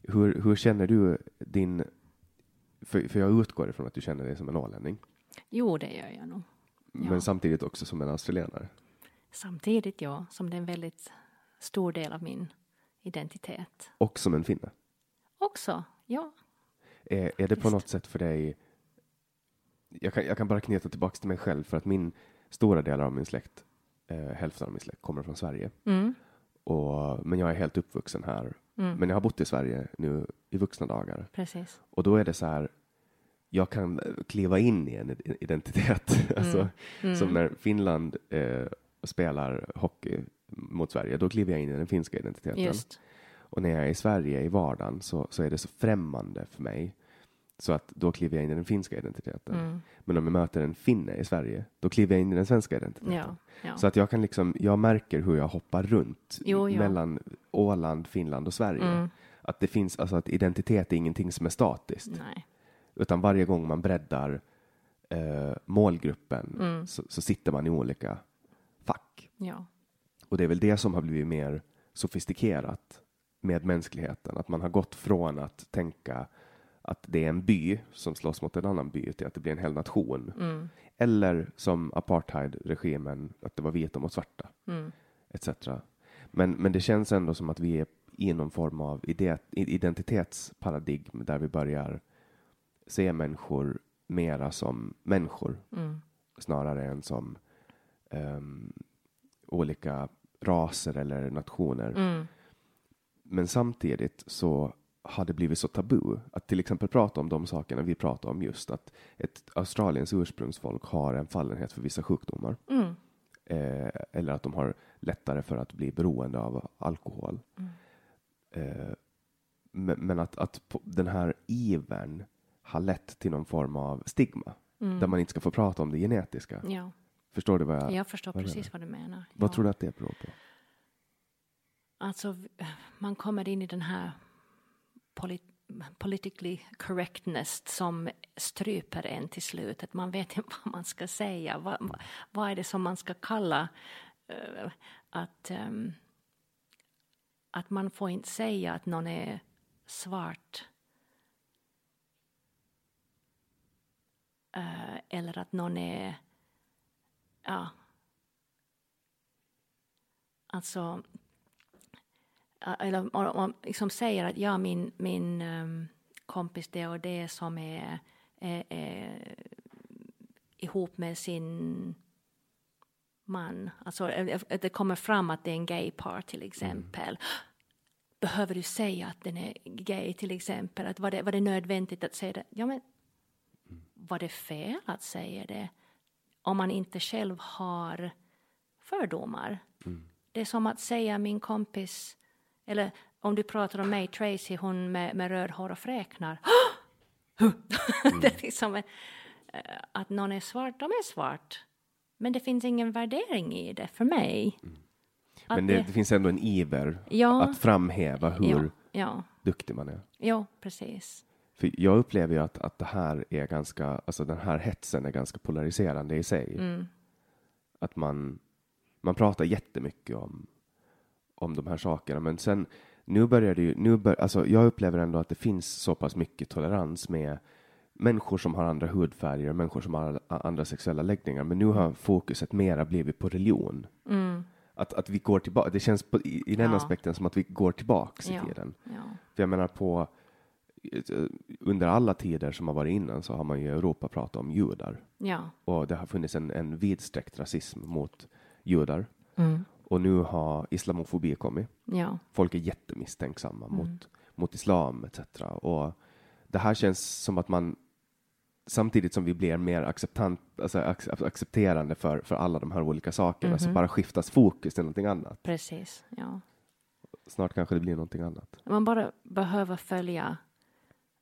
hur, hur känner du din, för, för jag utgår ifrån att du känner dig som en ålänning, Jo, det gör jag nog. Ja. men samtidigt också som en australienare. Samtidigt, ja, som det är en väldigt stor del av min identitet. Och som en finne. Också, ja. Är, är det på Visst. något sätt för dig, jag kan, jag kan bara knyta tillbaka till mig själv för att min stora delar av min släkt, eh, hälften av min släkt kommer från Sverige. Mm. Och, men jag är helt uppvuxen här. Mm. Men jag har bott i Sverige nu i vuxna dagar. Precis. Och då är det så här, jag kan eh, kliva in i en id- identitet. [LAUGHS] alltså, Mm. Som när Finland eh, spelar hockey mot Sverige, då kliver jag in i den finska identiteten. Just. Och när jag är i Sverige i vardagen så, så är det så främmande för mig. Så att då kliver jag in i den finska identiteten. Mm. Men om jag möter en finne i Sverige, då kliver jag in i den svenska identiteten. Ja, ja. Så att jag kan liksom, jag märker hur jag hoppar runt Jo, ja. mellan Åland, Finland och Sverige. Mm. Att det finns, alltså att identitet är ingenting som är statiskt. Nej. Utan varje gång man breddar eh, målgruppen Mm. så, så sitter man i olika fack. Och det är väl det som har blivit mer sofistikerat med mänskligheten. Att man har gått från att tänka att det är en by som slåss mot en annan by till att det blir en hel nation. Mm. Eller som apartheidregimen, att det var vita mot svarta. Mm. etc. Men, men det känns ändå som att vi är i någon form av ide, identitetsparadigm där vi börjar se människor mera som människor Mm. snarare än som ehm, olika raser eller nationer. Mm. Men samtidigt så har det blivit så tabu att till exempel prata om de sakerna vi pratar om just att ett Australiens ursprungsfolk har en fallenhet för vissa sjukdomar Mm. eh, eller att de har lättare för att bli beroende av alkohol. Mm. Eh, men men att, att den här ivern har lett till någon form av stigma. Där man inte ska få prata om det genetiska. Ja, Förstår du vad jag... jag förstår vad precis vad du menar. Vad ja. tror du att det beror på? Alltså, man kommer in i den här polit politically correctness som stryper en till slut. Att Man vet inte [LAUGHS] vad man ska säga. Vad, vad, är det som man ska kalla uh, att, um, att man får inte säga att någon är svart uh, eller att någon är ja alltså eller om om man liksom säger att ja, min, min ehm, kompis det och det som är, är, är ihop med sin man, alltså eh, att det kommer fram att det är en gay par till exempel. Behöver du säga att den är gay till exempel? Att var, det, var det nödvändigt att säga det? Ja, men var det fel att säga det? Om man inte själv har fördomar. Det är som att säga min kompis, eller om du pratar om mig, Tracy, hon med, med röd hår och fräknar. [GASPS] det är liksom en, eh, att någon är svart, de är svart. Men det finns ingen värdering i det för mig. Att Men det, det finns ändå en iver Ja. att framhäva hur ja, ja, duktig man är. ja, precis. För jag upplever ju att, att det här är ganska, alltså den här hetsen är ganska polariserande i sig. Mm. Att man, man pratar jättemycket om, om de här sakerna, men sen nu börjar det ju, nu bör, alltså jag upplever ändå att det finns så pass mycket tolerans med människor som har andra hudfärger, människor som har andra sexuella läggningar, men nu har fokuset mera blivit på religion. Att, att vi går tillbaka, det känns på, i, i den Ja. aspekten som att vi går tillbaks i Ja. tiden. Ja, För jag menar på eh, under alla tider som har varit innan så har man ju i Europa pratat om judar ja, och det har funnits en, en vidsträckt rasism mot judar mm. Och nu har islamofobi kommit. ja, Folk är jättemisstänksamma Mm. mot, mot islam etc. Och det här känns som att man samtidigt som vi blir mer acceptant, alltså ac- accepterande för, för alla de här olika sakerna så Mhm. bara skiftas fokus till någonting annat. precis. Ja. Snart kanske det blir någonting annat. Man bara behöver följa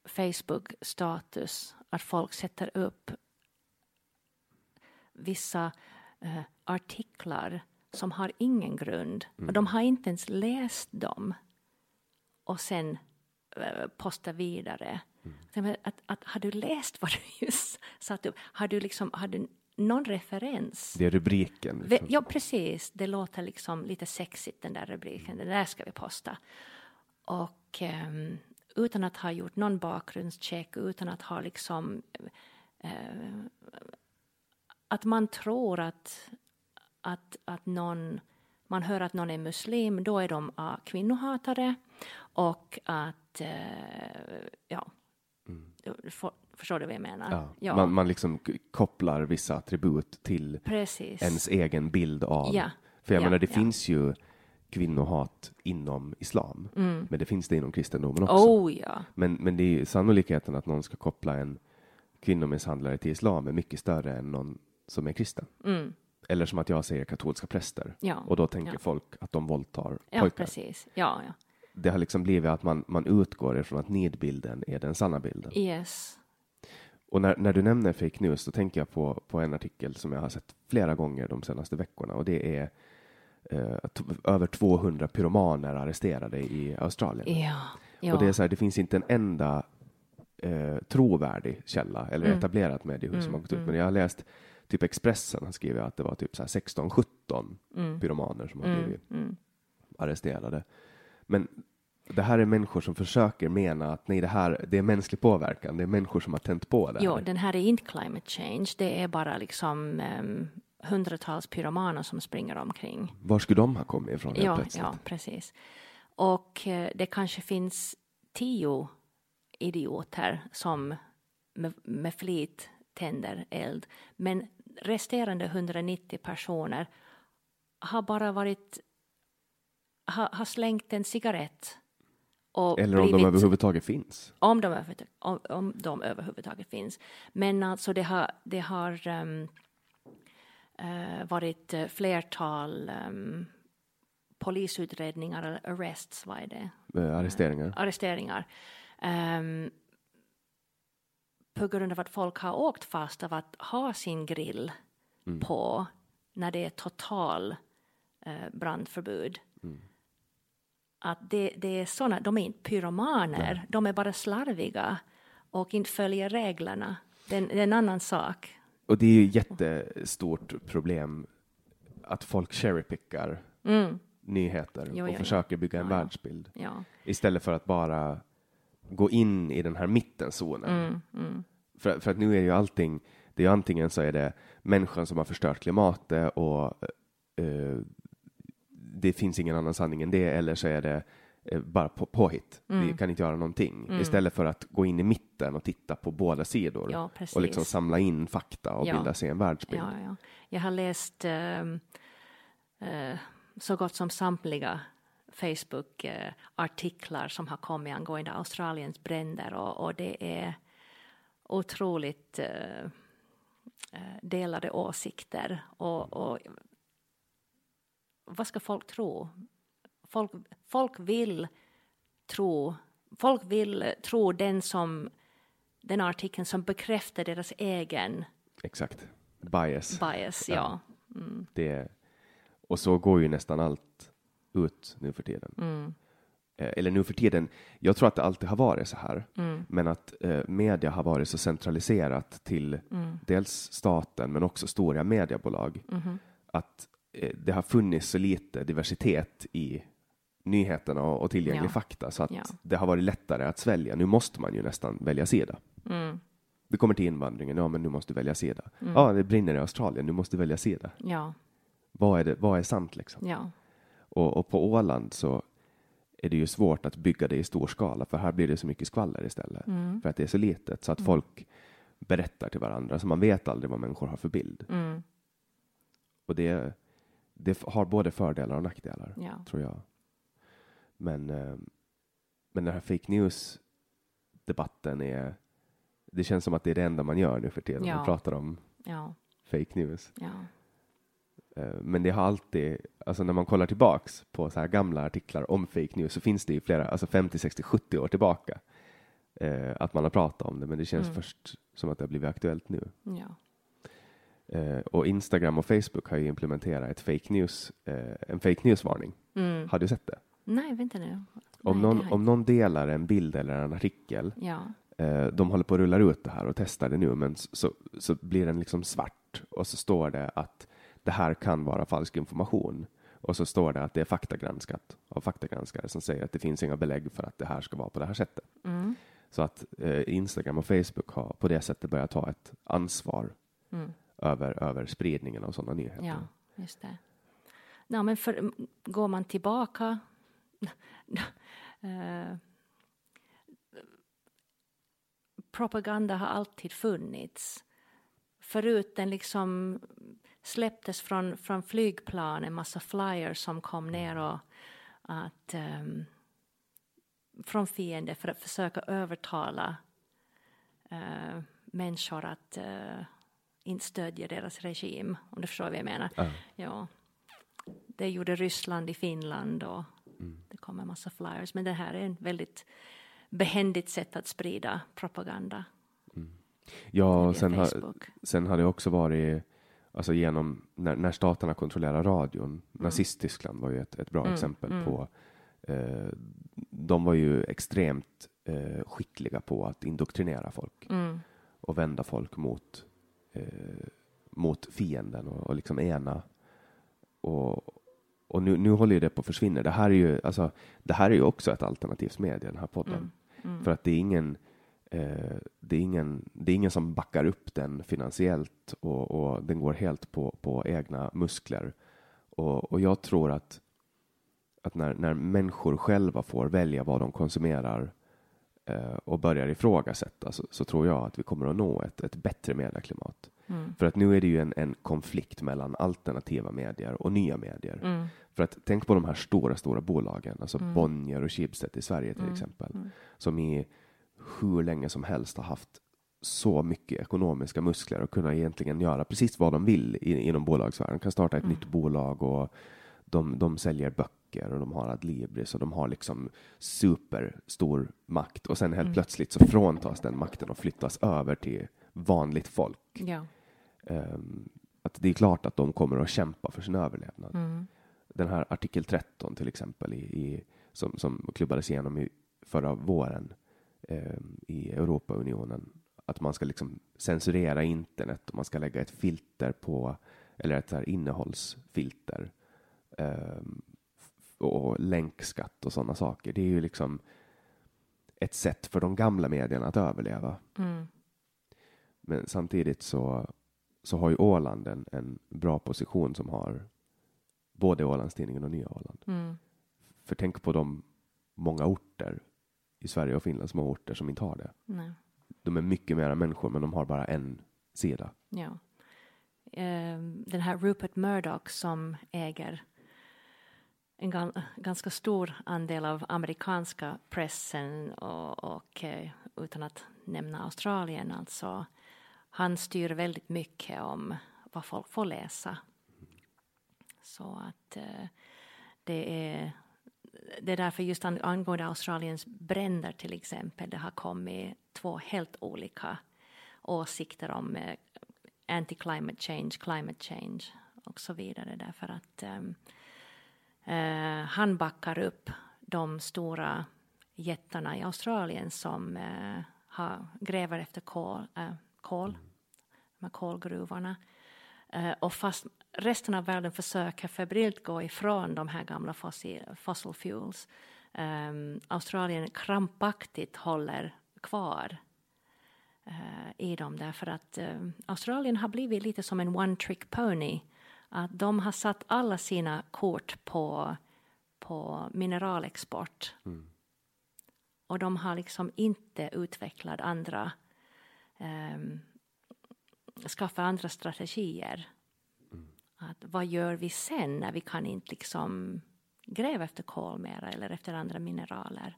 Facebook-status, att folk sätter upp vissa eh, artiklar som har ingen grund. Och de har inte ens läst dem. Och sen eh, posta vidare. Men Att, att, har du läst vad du just satt upp? Har du, liksom, har du någon referens? Det är rubriken. Liksom. Ja, precis. Det låter liksom lite sexigt, den där rubriken. Det där ska vi posta. Och ehm, utan att ha gjort någon bakgrundscheck, utan att ha liksom... eh, att man tror att, att, att någon... Man hör att någon är muslim, då är de ah, kvinnohatare. Och att... Eh, ja. För, förstår du vad jag menar? Ja. Man, man liksom kopplar vissa attribut till precis. ens egen bild av. Ja. För jag Ja, menar, det ja. finns ju kvinnohat inom islam, men det finns det inom kristendomen också. Mm. Oh ja. Men, men det är ju sannolikheten att någon ska koppla en kvinnomisshandlare till islam är mycket större än någon som är kristen. Mm. Eller som att jag säger katolska präster. Ja. Och då tänker Ja. folk att de våldtar Ja, pojkar. precis. Ja, ja. Det har liksom blivit att man, man utgår ifrån att nidbilden är den sanna bilden. Yes. Och när, när du nämner fake news, då tänker jag på, på en artikel som jag har sett flera gånger de senaste veckorna och det är eh, över 200 pyromaner arresterade i Australien. Ja. ja. Och det är så här, det finns inte en enda eh, trovärdig källa eller Mm. etablerat mediehus som har gått ut. Men jag har läst typ Expressen har skrivit att det var typ så här 16-17 pyromaner som har blivit mm. arresterade. Men det här är människor som försöker mena att nej, det här det är mänsklig påverkan. Det är människor som har tänt på det här. Jo, den här är inte climate change. Det är bara liksom um, hundratals pyromaner som springer omkring. Var skulle de ha kommit ifrån Ja, plötsligt? ja, precis. Och eh, det kanske finns tio idioter som med, med flit tänder eld. Men resterande 190 personer har bara varit har, har slängt en cigarett och Eller om de blivit- överhuvudtaget finns. om de, om, om de överhuvudtaget finns. Men alltså det har, det har ehm, eh, varit eh, flertal ehm, polisutredningar eller arrests, vad är det? Eh, arresteringar. Arresteringar. ehm, på grund av att folk har åkt fast av att ha sin grill Mm. på när det är total eh, brandförbud. Mm. Att det, det är såna, de är inte pyromaner, de är bara slarviga och inte följer reglerna. Det är, det är en annan sak. Och det är ju ett jättestort problem att folk cherrypickar nyheter Mm. Jo, och jo, försöker bygga en ja. världsbild Ja. istället för att bara gå in i den här mittenzonen. Mm, För, för att nu är ju allting, det är ju antingen så är det människan som har förstört klimatet och eh, det finns ingen annan sanning än det, eller så är det eh, bara på, påhitt. Mm. Vi kan inte göra någonting. Istället för att gå in i mitten och titta på båda sidor Ja, och liksom samla in fakta och Ja. bilda sig en världsbild. Ja, ja. Jag har läst ehm, eh, så gott som samtliga Facebook-artiklar som har kommit angående Australiens bränder och, och det är otroligt eh, eh, delade åsikter. Och, och vad ska folk tro? Folk, folk vill tro Folk vill tro den som den artikeln som bekräftar deras egen Exakt. Bias. bias. Ja. Ja. Det, och så går ju nästan allt ut nu för tiden. Mm. Eh, Eller nu för tiden, jag tror att det alltid har varit så här, Mm. men att eh, media har varit så centraliserat till Mm. dels staten men också stora mediebolag Mm-hmm. att eh, det har funnits så lite diversitet i nyheterna och, och tillgänglig Ja. fakta så att Ja. det har varit lättare att svälja. Nu måste man ju nästan välja sida. Mm. Det kommer till invandringen, ja men nu måste du välja sida. Ja, det brinner i Australien, nu måste du välja sida. Ja, Vad är, det, vad är sant liksom? ja, Och, och på Åland så är det ju svårt att bygga det i stor skala, för här blir det så mycket skvaller istället. Mm. För att det är så litet, så att folk berättar till varandra, så man vet aldrig vad människor har för bild. mm. Och det, det har både fördelar och nackdelar, ja. tror jag. Men, eh, men den här fake news-debatten är, det känns som att det är det enda man gör nu för tiden. Ja. Man pratar om ja, fake news. ja. Eh, Men det har alltid, alltså när man kollar tillbaks på så här gamla artiklar om fake news så finns det ju flera, alltså 50, 60, 70 år tillbaka eh, att man har pratat om det, men det känns Mm. först som att det har blivit aktuellt nu. ja. Eh, och Instagram och Facebook har ju implementerat ett fake news, eh, en fake news-varning. Mm. Har du sett det? Nej, vänta nu. Om, Nej, någon, om någon delar en bild eller en artikel, Ja, eh, de håller på att rulla ut det här och testar det nu, men så, så blir den liksom svart och så står det att det här kan vara falsk information. Och så står det att det är faktagranskat av faktagranskare som säger att det finns inga belägg för att det här ska vara på det här sättet. mm. Så att eh, Instagram och Facebook har på det sättet börjat ta ett ansvar Mm. över, över spridningen av sådana nyheter. ja, just det. Ja, men för, går man tillbaka [LAUGHS] eh, propaganda har alltid funnits. Förut den liksom släpptes från, från flygplan, en massa flyers som kom ner och att ehm, från fiender för att försöka övertala eh, människor att eh, inte stödja deras regim, om du förstår vad jag menar. Ja. Ja. Det gjorde Ryssland i Finland och det kom en massa flyers. Men det här är en väldigt behändigt sätt att sprida propaganda. Ja, och via sen Facebook. sen har det också varit, alltså genom, när, när staterna kontrollerar radion, Nazist-Tyskland var ju ett, ett bra Mm, exempel mm. på, eh, de var ju extremt eh, skickliga på att indoktrinera folk Mm, och vända folk mot, eh, mot fienden och, och liksom ena. Och, och nu, nu håller ju det på att försvinna. Det här är ju, alltså, det här är ju också ett alternativt medie, den här podden. mm, mm. För att det är ingen, det är ingen, det är ingen som backar upp den finansiellt och, och den går helt på, på egna muskler. Och, och jag tror att, att när, när människor själva får välja vad de konsumerar eh, och börjar ifrågasätta så, så tror jag att vi kommer att nå ett, ett bättre medieklimat. Mm. För att nu är det ju en, en konflikt mellan alternativa medier och nya medier. Mm. För att tänk på de här stora, stora bolagen, alltså Mm. Bonnier och Schibsted i Sverige till Mm. exempel, Mm. som i hur länge som helst har haft så mycket ekonomiska muskler och kunna egentligen göra precis vad de vill inom bolagsvärlden. De kan starta ett Mm. nytt bolag och de, de säljer böcker och de har Adlibris och de har liksom superstor makt och sen helt plötsligt så fråntas den makten och flyttas över till vanligt folk. Ja. Ehm, att det är klart att de kommer att kämpa för sin överlevnad. Mm. Den här artikel 13 till exempel i, i, som, som klubbades igenom i förra våren ehm, i Europaunionen. Att man ska liksom censurera internet och man ska lägga ett filter på, eller ett här innehållsfilter. f- och länkskatt och sådana saker. Det är ju liksom ett sätt för de gamla medierna att överleva. Mm. Men samtidigt så, så har ju Åland en, en bra position som har både Ålandstidningen och Nya Åland. Mm. För tänk på de många orter i Sverige och Finland, små orter som inte har det. Nej. De är mycket mera människor, men de har bara en sida. Ja. Ehm, den här Rupert Murdoch som äger en gan- ganska stor andel av amerikanska pressen och, och eh, utan att nämna Australien alltså. Han styr väldigt mycket om vad folk får läsa. Så att eh, det är det är därför just angående Australiens bränder till exempel, det har kommit två helt olika åsikter om eh, anti-climate change, climate change och så vidare därför att ehm, eh, han backar upp de stora jättarna i Australien som eh, har, gräver efter kol, eh, kol de här kolgruvorna. Eh, och fast resten av världen försöker febrilt gå ifrån de här gamla fossil, fossil fuels. ehm, Australien krampaktigt håller kvar eh, i dem därför att eh, Australien har blivit lite som en one trick pony. Att de har satt alla sina kort på, på mineralexport. Och de har liksom inte utvecklat andra um, skaffa andra strategier. Att vad gör vi sen när vi kan inte liksom gräva efter kol mera eller efter andra mineraler?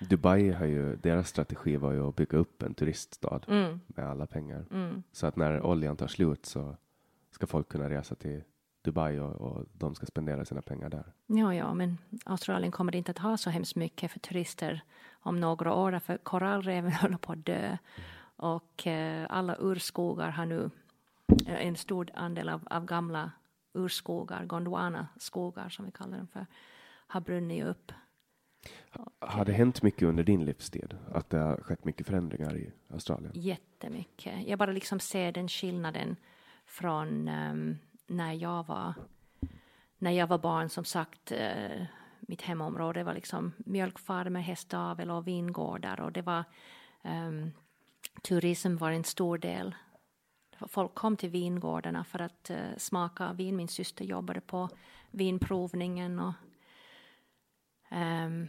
Dubai har ju, deras strategi var ju att bygga upp en turiststad Mm. med alla pengar. Mm. Så att när oljan tar slut så ska folk kunna resa till Dubai och, och de ska spendera sina pengar där. Ja, ja, men Australien kommer inte att ha så hemskt mycket för turister om några år, för korallreven [LAUGHS] håller på att dö. Och eh, alla urskogar har nu, eh, en stor andel av, av gamla urskogar, Gondwana-skogar som vi kallar dem för, har brunnit upp. Har det hänt mycket under din livstid? Att det har skett mycket förändringar i Australien? Jättemycket. Jag bara liksom ser den skillnaden från ehm, när jag var när jag var barn, som sagt, eh, mitt hemområde var liksom mjölkfarmer, hästavel och vingårdar och det var ehm, turism var en stor del. Folk kom till vingårdarna för att uh, smaka vin. Min syster jobbade på vinprovningen och um,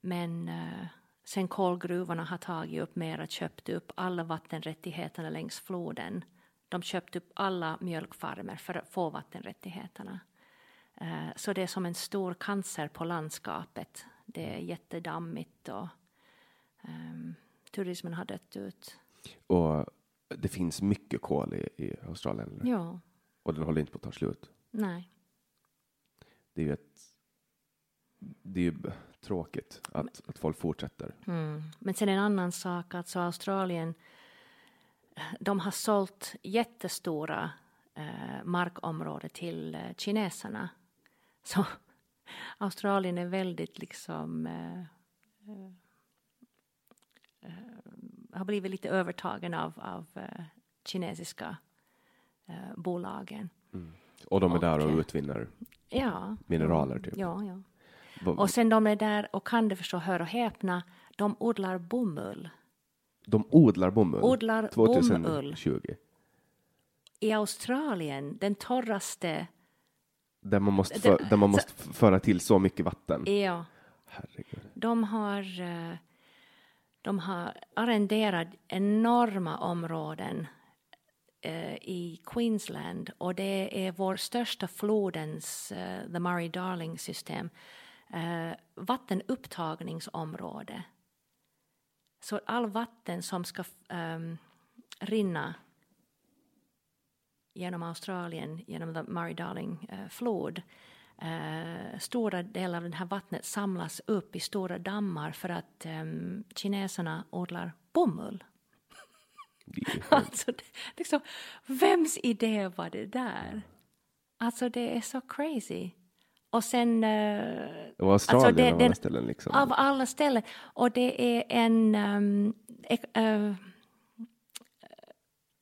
men uh, sen kolgruvorna har tagit upp mera, köpt upp alla vattenrättigheterna längs floden. De köpte upp alla mjölkfarmer för att få vattenrättigheterna. Uh, så det är som en stor cancer på landskapet. Det är jättedammigt och um, turismen har dött ut. Och det finns mycket kol i, i Australien. eller? Ja, Och den håller inte på att ta slut. nej. Det är ju ett... Det är ju tråkigt att, att folk fortsätter. Mm. Men sen en annan sak, alltså Australien, de har sålt jättestora eh, markområden till eh, kineserna. Så [LAUGHS] Australien är väldigt liksom eh, eh, har blivit lite övertagen av, av eh, kinesiska eh, bolagen. Och de är där och Okej. utvinner. Ja. Mineraler, typ. Ja, ja. Va- Och sen de är där och kan du förstå, hör och häpna, de odlar bomull. De odlar bomull. Odlar 2020. I Australien, den torraste, Där man måste, Det- för, där man måste föra till så mycket vatten. ja, Herregud. de har, eh, de har arrenderat enorma områden eh, i Queensland och det är vår största flodens, eh, the Murray-Darling system, eh, vattenupptagningsområde. Så all vatten som ska ehm, rinna genom Australien, genom the Murray Darling eh, flod, eh, eh, stora delar av det här vattnet samlas upp i stora dammar för att um, kineserna odlar bomull. [LAUGHS] alltså, det, liksom, vems idé var det där? Alltså det är så crazy. Och sen... Uh, och Australien alltså det, av alla ställen liksom? Av alla ställen. Och det är en um, ek, uh,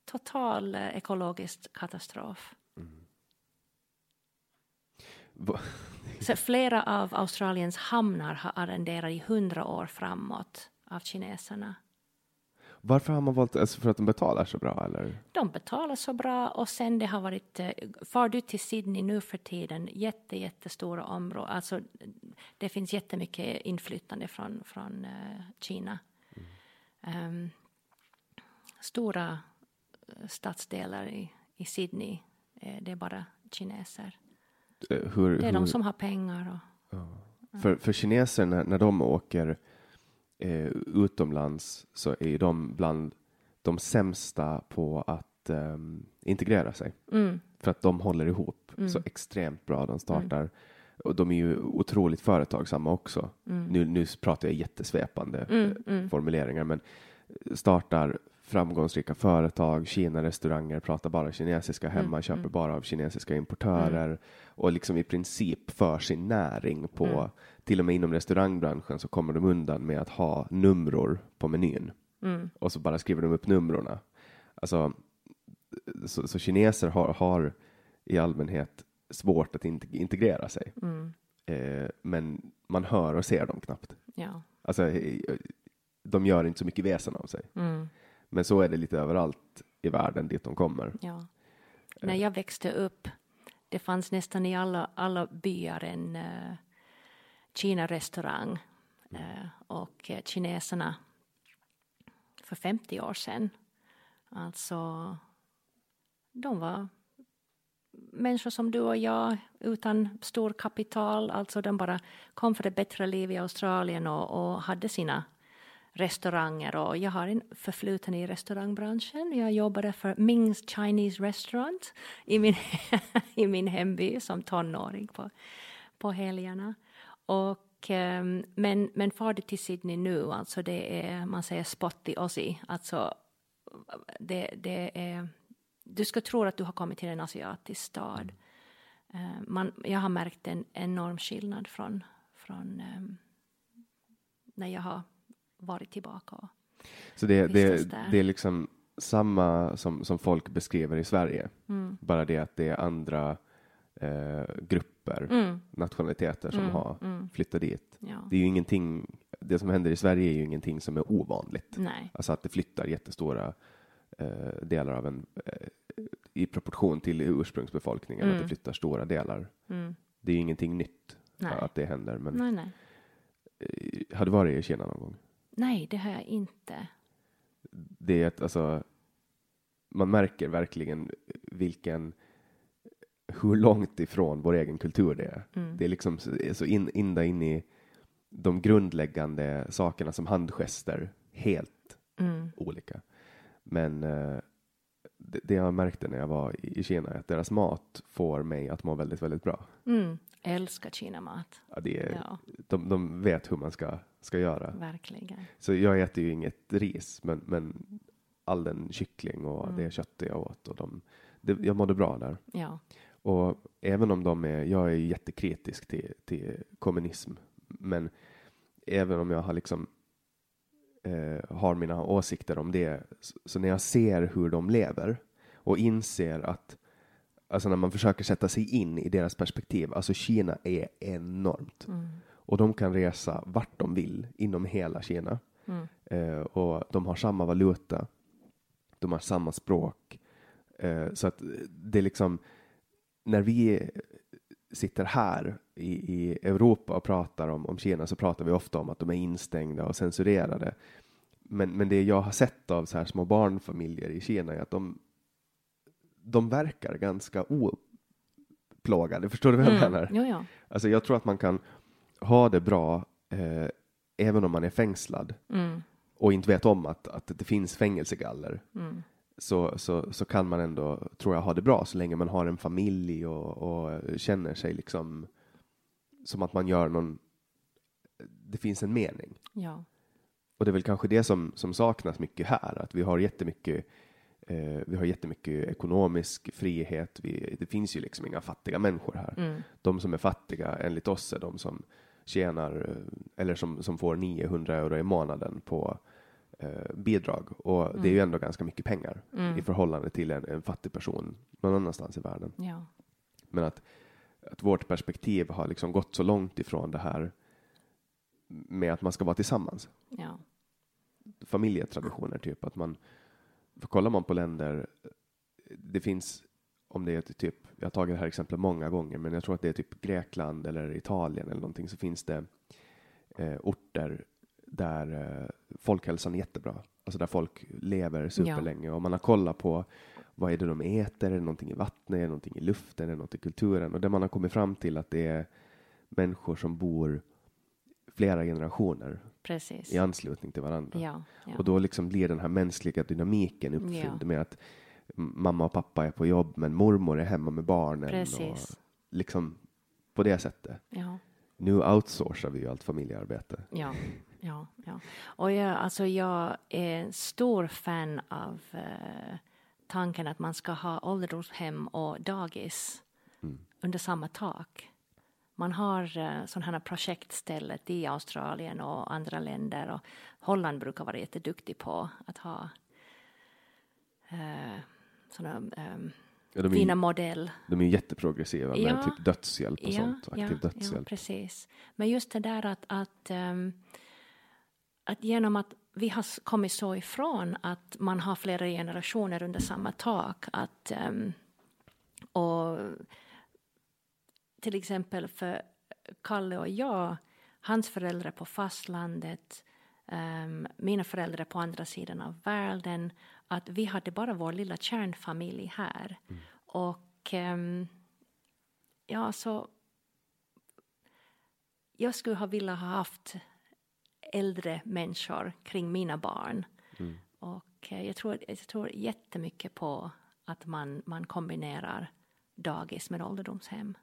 total uh, ekologisk katastrof. [LAUGHS] Så flera av Australiens hamnar har arrenderat i hundra år framåt av kineserna. Varför har man valt, alltså för att de betalar så bra eller? De betalar så bra och sen det har varit, eh, far du till Sydney nu för tiden, jätte, jättestora områden, alltså det finns jättemycket inflyttande från, från uh, Kina. Mm. Um, stora eh, stadsdelar i, i Sydney, det är bara kineser. Hur, det är hur? de som har pengar. Och, ja. För, för kineser när, när de åker eh, utomlands så är de bland de sämsta på att eh, integrera sig. Mm. För att de håller ihop mm. så extremt bra. De startar mm. och de är ju otroligt företagsamma också. Mm. Nu, nu pratar jag jättesvepande mm, eh, mm. formuleringar, men startar framgångsrika företag, Kina-restauranger, pratar bara kinesiska hemma, mm, köper mm. bara av kinesiska importörer mm. och liksom i princip för sin näring på, mm. till och med inom restaurangbranschen så kommer de undan med att ha numror på menyn mm. och så bara skriver de upp numrorna. Alltså, så, så kineser har, har, i allmänhet svårt att integrera sig. Mm. Eh, men man hör och ser dem knappt. Ja. Alltså, de gör inte så mycket väsen av sig. Men så är det lite överallt i världen dit de kommer. Ja. När jag växte upp, det fanns nästan i alla, alla byar en uh, Kina-restaurang. Uh, och uh, kineserna för 50 år sedan, alltså de var människor som du och jag utan stor kapital, alltså de bara kom för ett bättre liv i Australien och, och hade sina restauranger och jag har en förfluten i restaurangbranschen. Jag jobbade för Ming's Chinese Restaurant i min, [LAUGHS] i min hemby som tonåring på, på helgerna. Och, um, men, men far du till Sydney nu, alltså det är, man säger spotty Aussie, alltså det, det är, du ska tro att du har kommit till en asiatisk stad. Uh, man, jag har märkt en enorm skillnad från, från um, när jag har varit tillbaka. Och så det, det, det är liksom samma som, som folk beskriver i Sverige, mm. bara det att det är andra eh, grupper, mm. nationaliteter som mm. har mm. flyttat dit. Ja. Det är ju ingenting, det som händer i Sverige är ju ingenting som är ovanligt. Nej. Alltså att det flyttar jättestora eh, delar av en, eh, i proportion till ursprungsbefolkningen, att det mm. flyttar stora delar. Mm. Det är ju ingenting nytt nej. att det händer, men nej, nej. Eh, har du varit i Kina någon gång? Nej, det har jag inte. Det är ett, alltså, man märker verkligen vilken, hur långt ifrån vår egen kultur det är. Mm. Det är liksom så in, in, in i de grundläggande sakerna som handgester, helt mm. olika. Men uh, det, det, jag märkte när jag var i, i Kina är att deras mat får mig att må väldigt, väldigt bra. Mm. Älskar Kina-mat. Ja, det är, ja. De, de vet hur man ska ska göra. Verkligen. Så jag äter ju inget ris, men, men all den kyckling och mm. det kött jag åt och de, det, jag mådde bra där. Ja. Och även om de är, jag är jättekritisk till, till kommunism, men även om jag har liksom eh, har mina åsikter om det, så, så, när jag ser hur de lever och inser att Alltså när man försöker sätta sig in i deras perspektiv, alltså Kina är enormt. Mm. Och de kan resa vart de vill inom hela Kina. Mm. Eh, och de har samma valuta. De har samma språk. Eh, så att det är liksom, när vi sitter här i, i Europa och pratar om, om Kina så pratar vi ofta om att de är instängda och censurerade. Men, men det jag har sett av så här små barnfamiljer i Kina är att de, de verkar ganska oplågade. Förstår du vad jag mm. menar? Jo, ja. Alltså jag tror att man kan ha det bra eh, även om man är fängslad mm. och inte vet om att, att det finns fängelsegaller. Mm. Så, så, så kan man ändå, tror jag, ha det bra så länge man har en familj och, och känner sig liksom som att man gör någon, det finns en mening. Ja. Och det är väl kanske det som, som saknas mycket här, att vi har jättemycket eh, vi har jättemycket ekonomisk frihet. Vi, det finns ju liksom inga fattiga människor här. Mm. De som är fattiga enligt oss är de som tjänar eh, eller som, som får 900 euro i månaden på eh, bidrag. Och det är ju ändå ganska mycket pengar Mm. i förhållande till en, en fattig person någon annanstans i världen. Ja. Men att, att vårt perspektiv har liksom gått så långt ifrån det här med att man ska vara tillsammans. Ja. Familjetraditioner, typ att man, för kollar man på länder, det finns, om det är typ, jag har tagit det här exemplet många gånger, men jag tror att det är typ Grekland eller Italien eller någonting, så finns det eh, orter där eh, folkhälsan är jättebra. Alltså där folk lever superlänge. Och man har kollat på vad är det de äter, är det någonting i vattnet, är det någonting i luften, är det något i kulturen? Och där man har kommit fram till att det är människor som bor flera generationer Precis. i anslutning till varandra. Ja. Ja. Och då liksom blir den här mänskliga dynamiken uppfylld Ja. med att mamma och pappa är på jobb men mormor är hemma med barnen. Precis. Och liksom på det sättet. Nu outsourcar vi ju allt familjearbete. Ja, ja, ja. Och jag, alltså jag är en stor fan av eh, tanken att man ska ha ålderdomshem och dagis under samma tak. Man har uh, sådana här projektstället i Australien och andra länder och Holland brukar vara jätteduktig på att ha sådana um, Ja, de, fina modell. de är jätteprogressiva med Ja. typ dödshjälp och Ja, sånt. Ja, aktiv ja, dödshjälp. precis. Men just det där att, att, ehm, att genom att vi har kommit så ifrån att man har flera generationer under samma tak att ehm, och till exempel för Kalle och jag, hans föräldrar på fastlandet, ehm, mina föräldrar på andra sidan av världen, att vi hade bara vår lilla kärnfamilj här. Och ehm, ja, så jag skulle ha velat ha haft äldre människor kring mina barn. Och eh, jag tror, jag tror jättemycket på att man, man kombinerar dagis med ålderdomshem.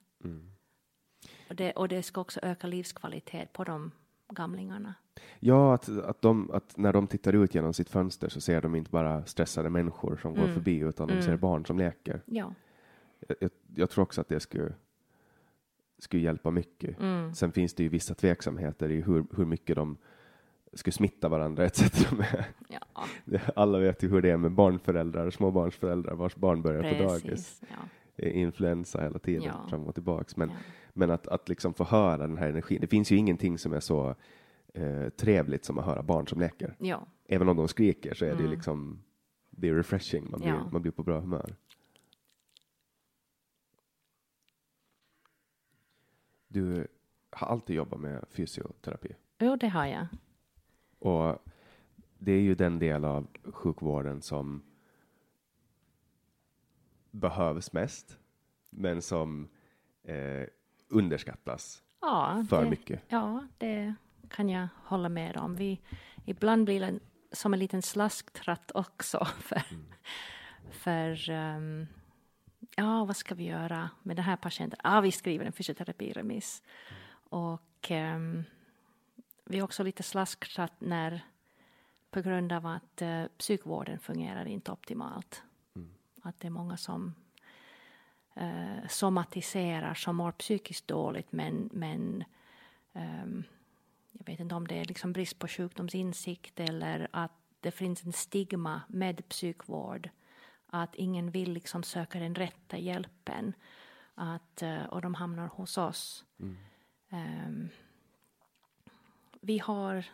Och, det, och det ska också öka livskvalitet på de gamlingarna. Ja, att, att, de, att när de tittar ut genom sitt fönster så ser de inte bara stressade människor som går Mm. förbi utan de Mm. ser barn som leker. Ja. Jag, jag, tror också att det skulle, skulle hjälpa mycket. Mm. Sen finns det ju vissa tveksamheter i hur, hur mycket de skulle smitta varandra etc. [LAUGHS] Ja, Alla vet ju hur det är med barnföräldrar, småbarnsföräldrar vars barn börjar på dagis. precis. Ja. Eh, Influensa hela tiden, Ja. fram och tillbaks. Men, Ja. men att, att liksom få höra den här energin. Det finns ju ingenting som är så eh, trevligt som att höra barn som leker. ja, Även om de skriker så är det Mm. liksom det är refreshing, man blir, man blir på bra humör. Du har alltid jobbat med fysioterapi. jo, det har jag. Och det är ju den del av sjukvården som behövs mest, men som eh, underskattas Ja, för det, mycket. Ja, det kan jag hålla med om. Vi, ibland blir det som en liten slasktratt också. [LAUGHS] För, för ehm, ja, vad ska vi göra med den här patienten? Ja, vi skriver en fysioterapiremiss. Och ehm, vi är också lite slasktratt när på grund av att eh, psykvården fungerar inte optimalt. Att det är många som eh, somatiserar, som mår psykiskt dåligt men, men ehm, jag vet inte om det är liksom brist på sjukdomsinsikt eller att det finns en stigma med psykvård. Att ingen vill liksom söka den rätta hjälpen. Att, eh, och de hamnar hos oss. Ehm, vi har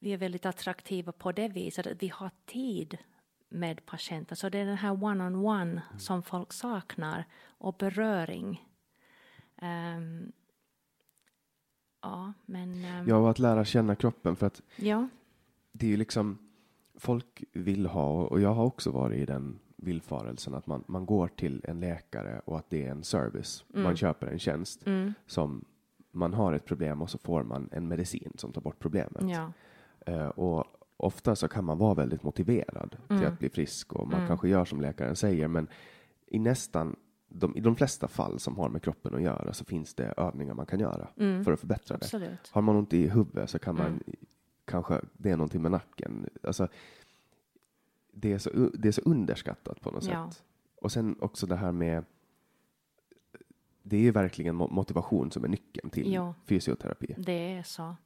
vi är väldigt attraktiva på det viset att vi har tid med patienter. Så det är den här one-on-one som folk saknar och beröring. Ehm, ja, men... ehm, Ja, och att lära känna kroppen för att ja, det är ju liksom folk vill ha och jag har också varit i den villfarelsen att man, man går till en läkare och att det är en service. Man köper en tjänst mm, som man har ett problem och så får man en medicin som tar bort problemet. ja, Eh, och ofta så kan man vara väldigt motiverad till Mm. att bli frisk och man Mm. kanske gör som läkaren säger men i nästan de, i de flesta fall som har med kroppen att göra så finns det övningar man kan göra för att förbättra det. Absolut. Har man ont i huvudet så kan man kanske, det är någonting med nacken. Alltså, det, är så, det är så underskattat på något Ja. sätt. Och sen också det här med, det är ju verkligen mo- motivation som är nyckeln till Ja. fysioterapi. Det är så.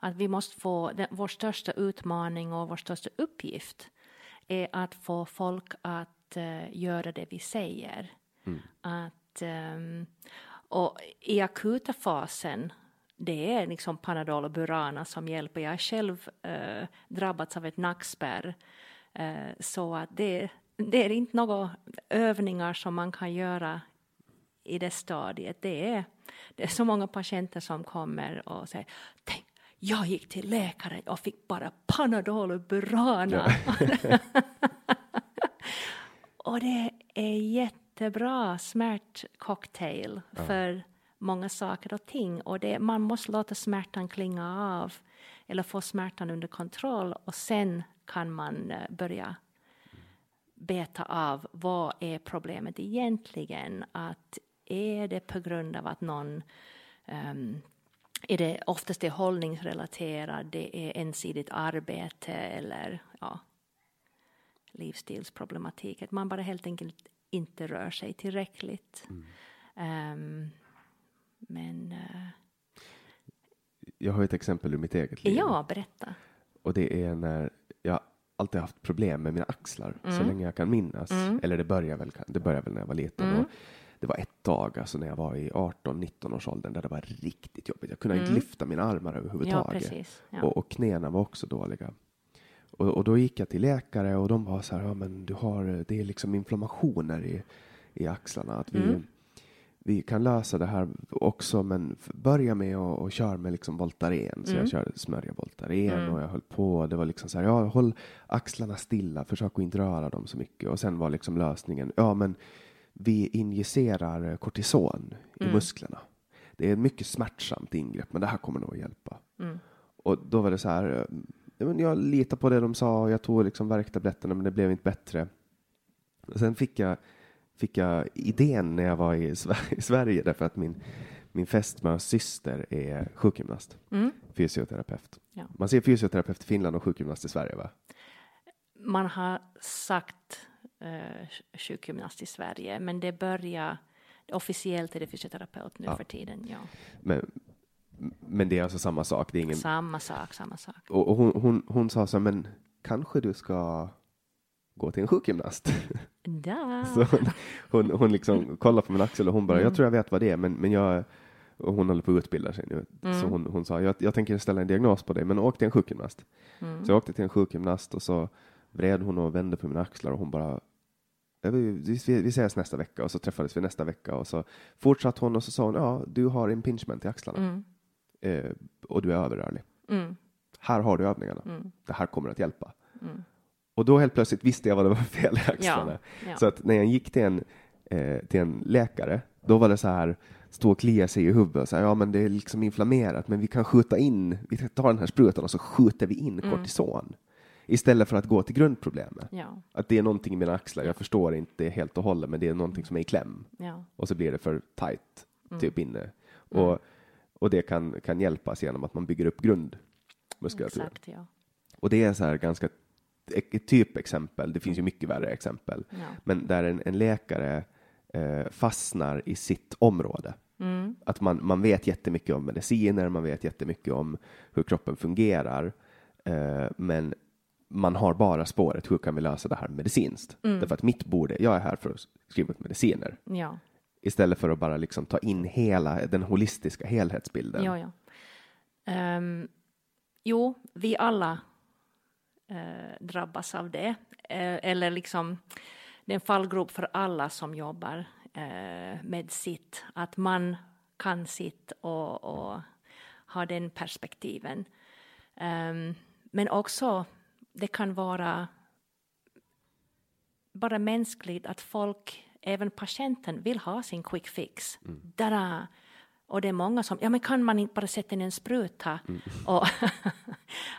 Att vi måste få, den, vår största utmaning och vår största uppgift är att få folk att eh, göra det vi säger. Att, ehm, och i akuta fasen, det är liksom Panadol och Burana som hjälper. Jag har själv eh, drabbats av ett nackspärr. Eh, så att det, det är inte några övningar som man kan göra i det stadiet. Det är, det är så många patienter som kommer och säger Tänk, jag gick till läkaren och fick bara Panadol och Burana. [LAUGHS] och det är jättebra smärtcocktail för många saker och ting. Och det, man måste låta smärtan klinga av eller få smärtan under kontroll och sen kan man eh, börja beta av vad är problemet egentligen. Att är det på grund av att någon ehm, är det oftast det är hållningsrelaterat, det är ensidigt arbete eller ja, livsstilsproblematik. Att man bara helt enkelt inte rör sig tillräckligt. Ehm, men eh, Jag har ett exempel ur mitt eget liv. ja, berätta. Och det är när jag alltid haft problem med mina axlar Mm. så länge jag kan minnas. Eller det börjar väl, det börjar väl när jag var liten. Mm. Och det var ett dag, alltså när jag var i 18-19 års åldern, där det var riktigt jobbigt. Jag kunde inte lyfta mina armar Mm. Ja, överhuvudtaget. precis. Ja. Och, och knäna var också dåliga. Och, och då gick jag till läkare och de var så här, ja men du har, det är liksom inflammationer i, i axlarna. Att vi, Mm. vi kan lösa det här också, men börja med att och kör med liksom Voltaren. Så Mm. jag körde smörja Voltaren och jag höll på. Det var liksom så här, ja håll axlarna stilla, försök att inte röra dem så mycket. Och sen var liksom lösningen, ja men vi injicerar kortison i Mm. musklerna. Det är ett mycket smärtsamt ingrepp, men det här kommer nog att hjälpa. Mm. Och då var det så här, eh, men jag litar på det de sa jag tog liksom värktabletterna men det blev inte bättre. Och sen fick jag, fick jag idén när jag var i, Sver- i Sverige därför att min, min fästmös syster är sjukgymnast, Mm. fysioterapeut. Ja. Man ser fysioterapeut i Finland och sjukgymnast i Sverige va? Man har sagt eh, sjukgymnast i Sverige, men det börjar officiellt är det fysioterapeut nu Ja. för tiden. Ja. Men, men det är alltså samma sak, det är ingen... Samma sak, samma sak. Och, och hon, hon, hon sa så här, men kanske du ska gå till en sjukgymnast? [LAUGHS] Da. [LAUGHS] Så hon, hon, hon liksom kollar på min axel och hon bara, jag tror jag vet vad det är, men, men jag, och hon håller på att utbilda sig nu. Så hon, hon sa, jag, jag tänker ställa en diagnos på dig, men åk till en sjukgymnast. Så jag åkte till en sjukgymnast och så vred hon och vände på mina axlar och hon bara, "Ja, vi, vi, vi ses nästa vecka och så träffades vi nästa vecka och så fortsatte hon och så sa hon, ja, du har impingement i axlarna Mm. eh, och du är överrörlig. Mm. Här har du övningarna. Mm. Det här kommer att hjälpa. Mm. Och då helt plötsligt visste jag vad det var fel i axlarna. Ja. Så att när jag gick till en, eh, till en läkare, då var det så här, stå och klia sig i huvudet, så här, ja men det är liksom inflammerat, men vi kan skjuta in, vi tar den här sprutan och så skjuter vi in Mm. kortison. Istället för att gå till grundproblemet. Ja. Att det är någonting i mina axlar, jag förstår inte helt och hållet, men det är någonting som är i kläm. Ja. Och så blir det för tight, Mm. typ inne. Och, och det kan, kan hjälpas genom att man bygger upp grundmuskulaturen. Exakt, ja. Och det är så här ganska ett typexempel, det finns ju mycket värre exempel, Ja. men där en, en läkare eh, fastnar i sitt område. Mm. Att man, man vet jättemycket om mediciner, man vet jättemycket om hur kroppen fungerar, eh, men man har bara spåret, hur kan vi lösa det här medicinskt? Mm. Därför att mitt bord, är- jag är här för att skriva ut mediciner, Ja. istället för att bara liksom ta in hela den holistiska helhetsbilden. Ja, ja. Ehm, jo, vi alla eh, drabbas av det. Eh, eller liksom, det är en fallgrop för alla som jobbar eh, med sitt. Att man kan sitt och, och ha den perspektiven. Ehm, men också, det kan vara bara mänskligt att folk, även patienten, vill ha sin quick fix. Dada! Och det är många som, ja men kan man inte bara sätta in en spruta? [LAUGHS] Och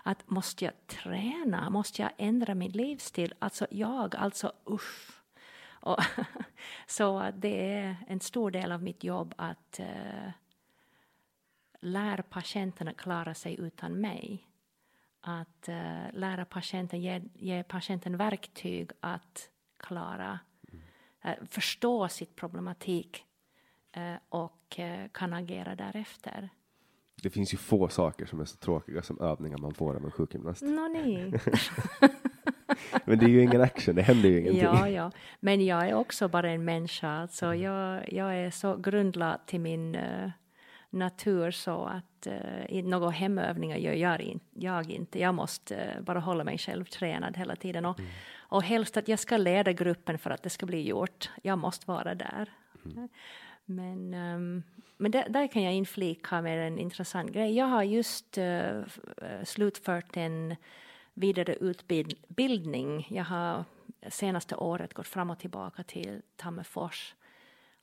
att måste jag träna? Måste jag ändra min livsstil? Alltså jag, alltså usch. Och [LAUGHS] så det är en stor del av mitt jobb att uh, lära patienten att klara sig utan mig. Att uh, lära patienten, ge, ge patienten verktyg att klara, uh, förstå sitt problematik och kan agera därefter. Det finns ju få saker som är så tråkiga som övningar man får av en sjukgymnast. No, nej. [LAUGHS] Men det är ju ingen action, det händer ju ingenting. Ja, ja. Men jag är också bara en människa. Alltså jag, jag är så grundlad till min uh, natur så att uh, några hemövningar gör jag, in, jag inte. Jag måste uh, bara hålla mig själv tränad hela tiden. Och, mm. och helst att jag ska leda gruppen för att det ska bli gjort. Jag måste vara där. Mm. Men, um, men där, där, kan jag inflika med en intressant grej. Jag har just uh, slutfört en vidareutbildning. Jag har senaste året gått fram och tillbaka till Tammerfors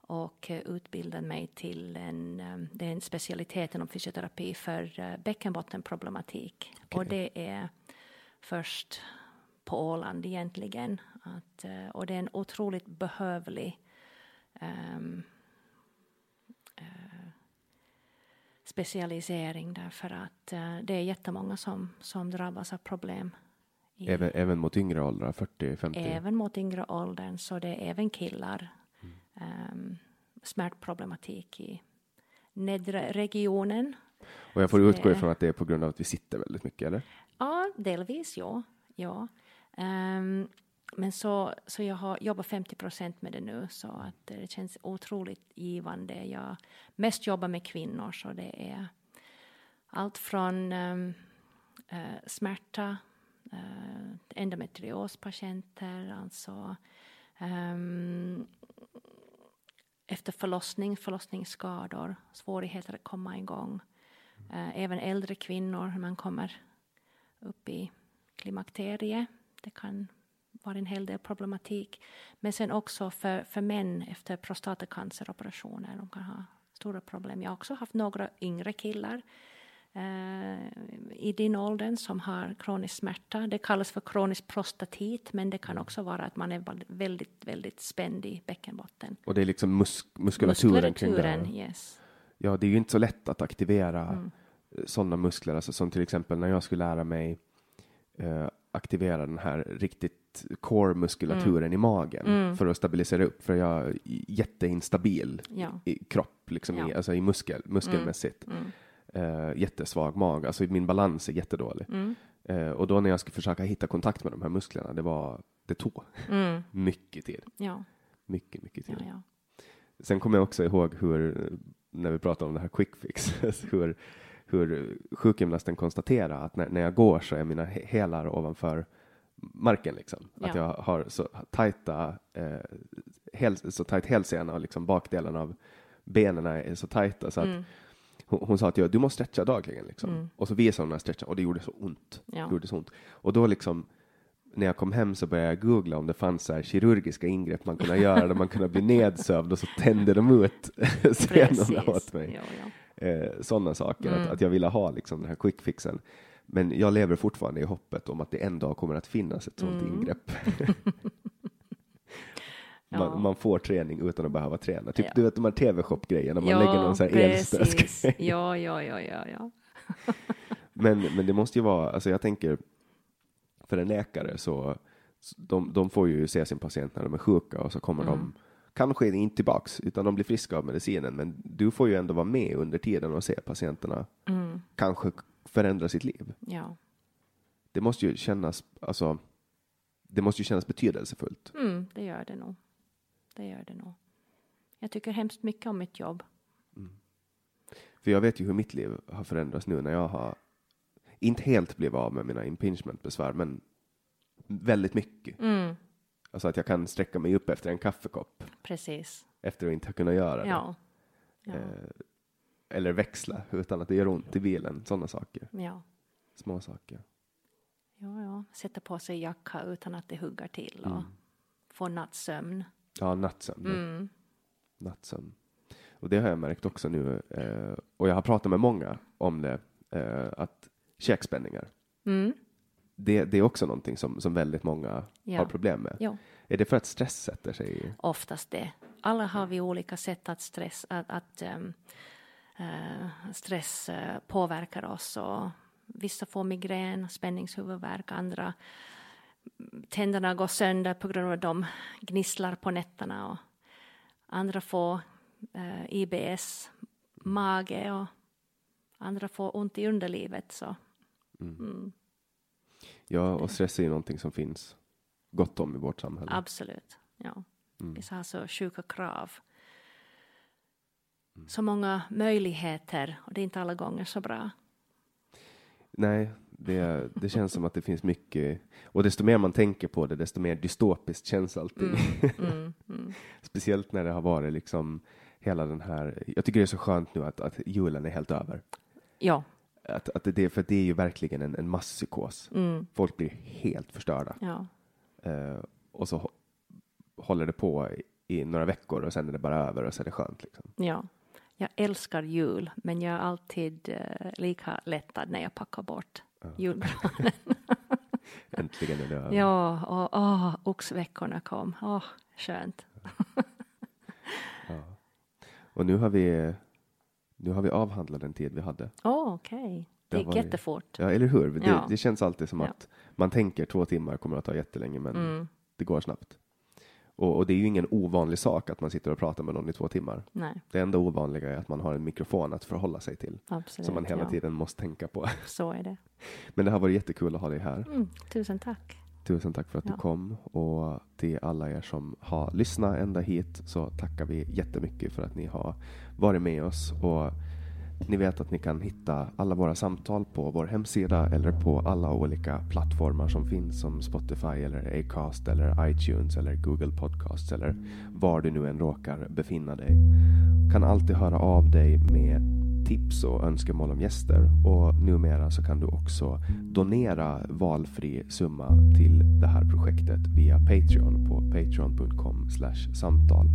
och uh, utbildat mig till en, um, det är en specialitet inom fysioterapi för uh, bäckenbottenproblematik. Okay. Och det är först på Åland egentligen. Att, uh, och det är en otroligt behövlig um, specialisering därför att uh, det är jättemånga som, som drabbas av problem. I, även, även mot yngre åldrar, 40-50? Även mot yngre åldern, så det är även killar. Um, smärtproblematik i nedre regionen. Och jag får utgå ifrån att det är på grund av att vi sitter väldigt mycket, eller? Ja, delvis ja. ja. Um, men så, så jag har jobbat 50 procent med det nu så att det känns otroligt givande. Jag mest jobbar med kvinnor så det är allt från um, uh, smärta, uh, endometriospatienter, alltså um, efter förlossning, förlossningsskador, svårigheter att komma igång. Eh, även äldre kvinnor, när man kommer upp i klimakteriet. Det kan vara en hel del problematik. Men sen också för, för män efter prostatacanceroperationer. De kan ha stora problem. Jag har också haft några yngre killar i din åldern som har kronisk smärta. Det kallas för kronisk prostatit, men det kan mm. också vara att man är väldigt, väldigt spänd i bäckenbotten. Och det är liksom mus muskulaturen, muskulaturen kring det? Yes. Ja, det är ju inte så lätt att aktivera mm. sådana muskler, alltså som till exempel när jag skulle lära mig uh, aktivera den här riktigt core-muskulaturen mm. i magen mm. för att stabilisera upp, för jag är jätteinstabil ja. i kropp, liksom ja. i, alltså i muskel, muskelmässigt. Mm. Uh, jättesvag mag, alltså min balans är jättedålig. Uh, och då när jag ska försöka hitta kontakt med de här musklerna, det var, det tog [LAUGHS] mm. mycket tid. Ja. Mycket, mycket tid. Sen kommer jag också ihåg hur, när vi pratade om det här quick fix, [LAUGHS] hur hur sjukgymnasten konstaterar att när, när jag går så är mina hälar ovanför marken liksom. Ja. Att jag har så tajta, eh, häl, så tajt hälsena och liksom bakdelen av benen är så tajta så att mm. Hon, hon, sa att jag, du måste stretcha dagligen liksom. Mm. Och så visade hon när jag stretchade och det gjorde så ont. Ja. Det gjorde så ont. Och då liksom när jag kom hem så började jag googla om det fanns så här kirurgiska ingrepp man kunde göra där man kunde bli nedsövd och så tände de ut [LAUGHS] senorna åt mig. Ja, ja eh, sådana saker, mm. att, att jag ville ha liksom den här quick fixen. Men jag lever fortfarande i hoppet om att det en dag kommer att finnas ett sådant mm. ingrepp. [LAUGHS] man, ja. man, får träning utan att behöva träna. Typ ja. du vet de här tv-shop-grejerna, man ja, lägger någon sån här elstöt. Ja, ja, ja, ja, ja. [LAUGHS] men, men det måste ju vara, alltså jag tänker, för en läkare så, de, de får ju se sin patient när de är sjuka och så kommer mm. de kanske inte tillbaks, utan de blir friska av medicinen. Men du får ju ändå vara med under tiden och se patienterna mm. kanske förändra sitt liv. Ja. Det måste ju kännas, alltså, det måste ju kännas betydelsefullt. Mm, det gör det nog. Det gör det nog. Jag tycker hemskt mycket om mitt jobb. Mm. För jag vet ju hur mitt liv har förändrats nu när jag har inte helt blivit av med mina impingementbesvär, men väldigt mycket. Mm. Alltså att jag kan sträcka mig upp efter en kaffekopp. Precis. Efter att inte ha kunnat göra det. Ja. ja. Eh, eller växla utan att det gör ont i bilen. Sådana saker. Ja. Små saker. Ja, ja. Sätta på sig jacka utan att det huggar till och mm. få nattsömn. Ja, nattsömn. Mm. Nattsömn. Och det har jag märkt också nu. Eh, och jag har pratat med många om det. Eh, att käkspänningar. Mm. det, det är också någonting som, som väldigt många Ja. har problem med. Ja. Är det för att stress sätter sig? Oftast det. Alla har vi olika sätt att stress, att, att ehm, eh, stress eh, påverkar oss. Och vissa får migrän, spänningshuvudvärk, andra tänderna går sönder på grund av att de gnisslar på nätterna. Och andra får eh, IBS, mage och andra får ont i underlivet. Så. Mm, Ja, och stress är ju någonting som finns gott om i vårt samhälle. absolut. Ja. Mm. Vi har så sjuka krav. Så många möjligheter och det är inte alla gånger så bra. Nej, det, det känns som att det finns mycket, och desto mer man tänker på det, desto mer dystopiskt känns allting. Mm, [LAUGHS] mm. Speciellt när det har varit liksom hela den här, jag tycker det är så skönt nu att, att julen är helt över. Ja, Att, att det, för det är ju verkligen en, en masspsykos. mm, Folk blir helt förstörda. ja, Eh, och så hå- håller det på i, i några veckor och sen är det bara över och så är det skönt. Liksom. ja. Jag älskar jul, men jag är alltid eh, lika lättad när jag packar bort julgranen. [LAUGHS] Äntligen är det över. ja, och åh, oxveckorna kom. Åh, skönt. Och nu har vi nu har vi avhandlat den tid vi hade. Åh, okej. Det Det gick jättefort. Ja, eller hur? Det, Ja. det känns alltid som Ja. att man tänker två timmar kommer att ta jättelänge, men Mm, det går snabbt. Och, och det är ju ingen ovanlig sak att man sitter och pratar med någon i två timmar. nej, Det enda ovanliga är att man har en mikrofon att förhålla sig till, absolut. som man hela ja. tiden måste tänka på. [LAUGHS] Så är det. Men det har varit jättekul att ha dig här. Mm, tusen tack. Tusen tack för att Ja. du kom och till alla er som har lyssnat ända hit så tackar vi jättemycket för att ni har varit med oss och ni vet att ni kan hitta alla våra samtal på vår hemsida eller på alla olika plattformar som finns som Spotify eller Acast eller iTunes eller Google Podcasts eller var du nu än råkar befinna dig. Kan alltid höra av dig med tips och önskemål om gäster och numera så kan du också donera valfri summa till det här projektet via Patreon på patreon.com samtal.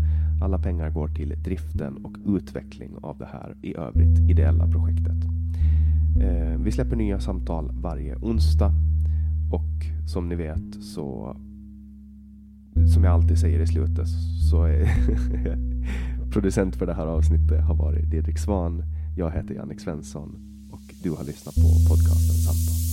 Alla pengar går till driften och utveckling av det här i övrigt ideella projektet. Eh, vi släpper nya samtal varje onsdag och som ni vet så som jag alltid säger i slutet så är [LAUGHS] producent för det här avsnittet har varit Didrik Svan. Jag heter Jannik Svensson och du har lyssnat på podcasten Samtal.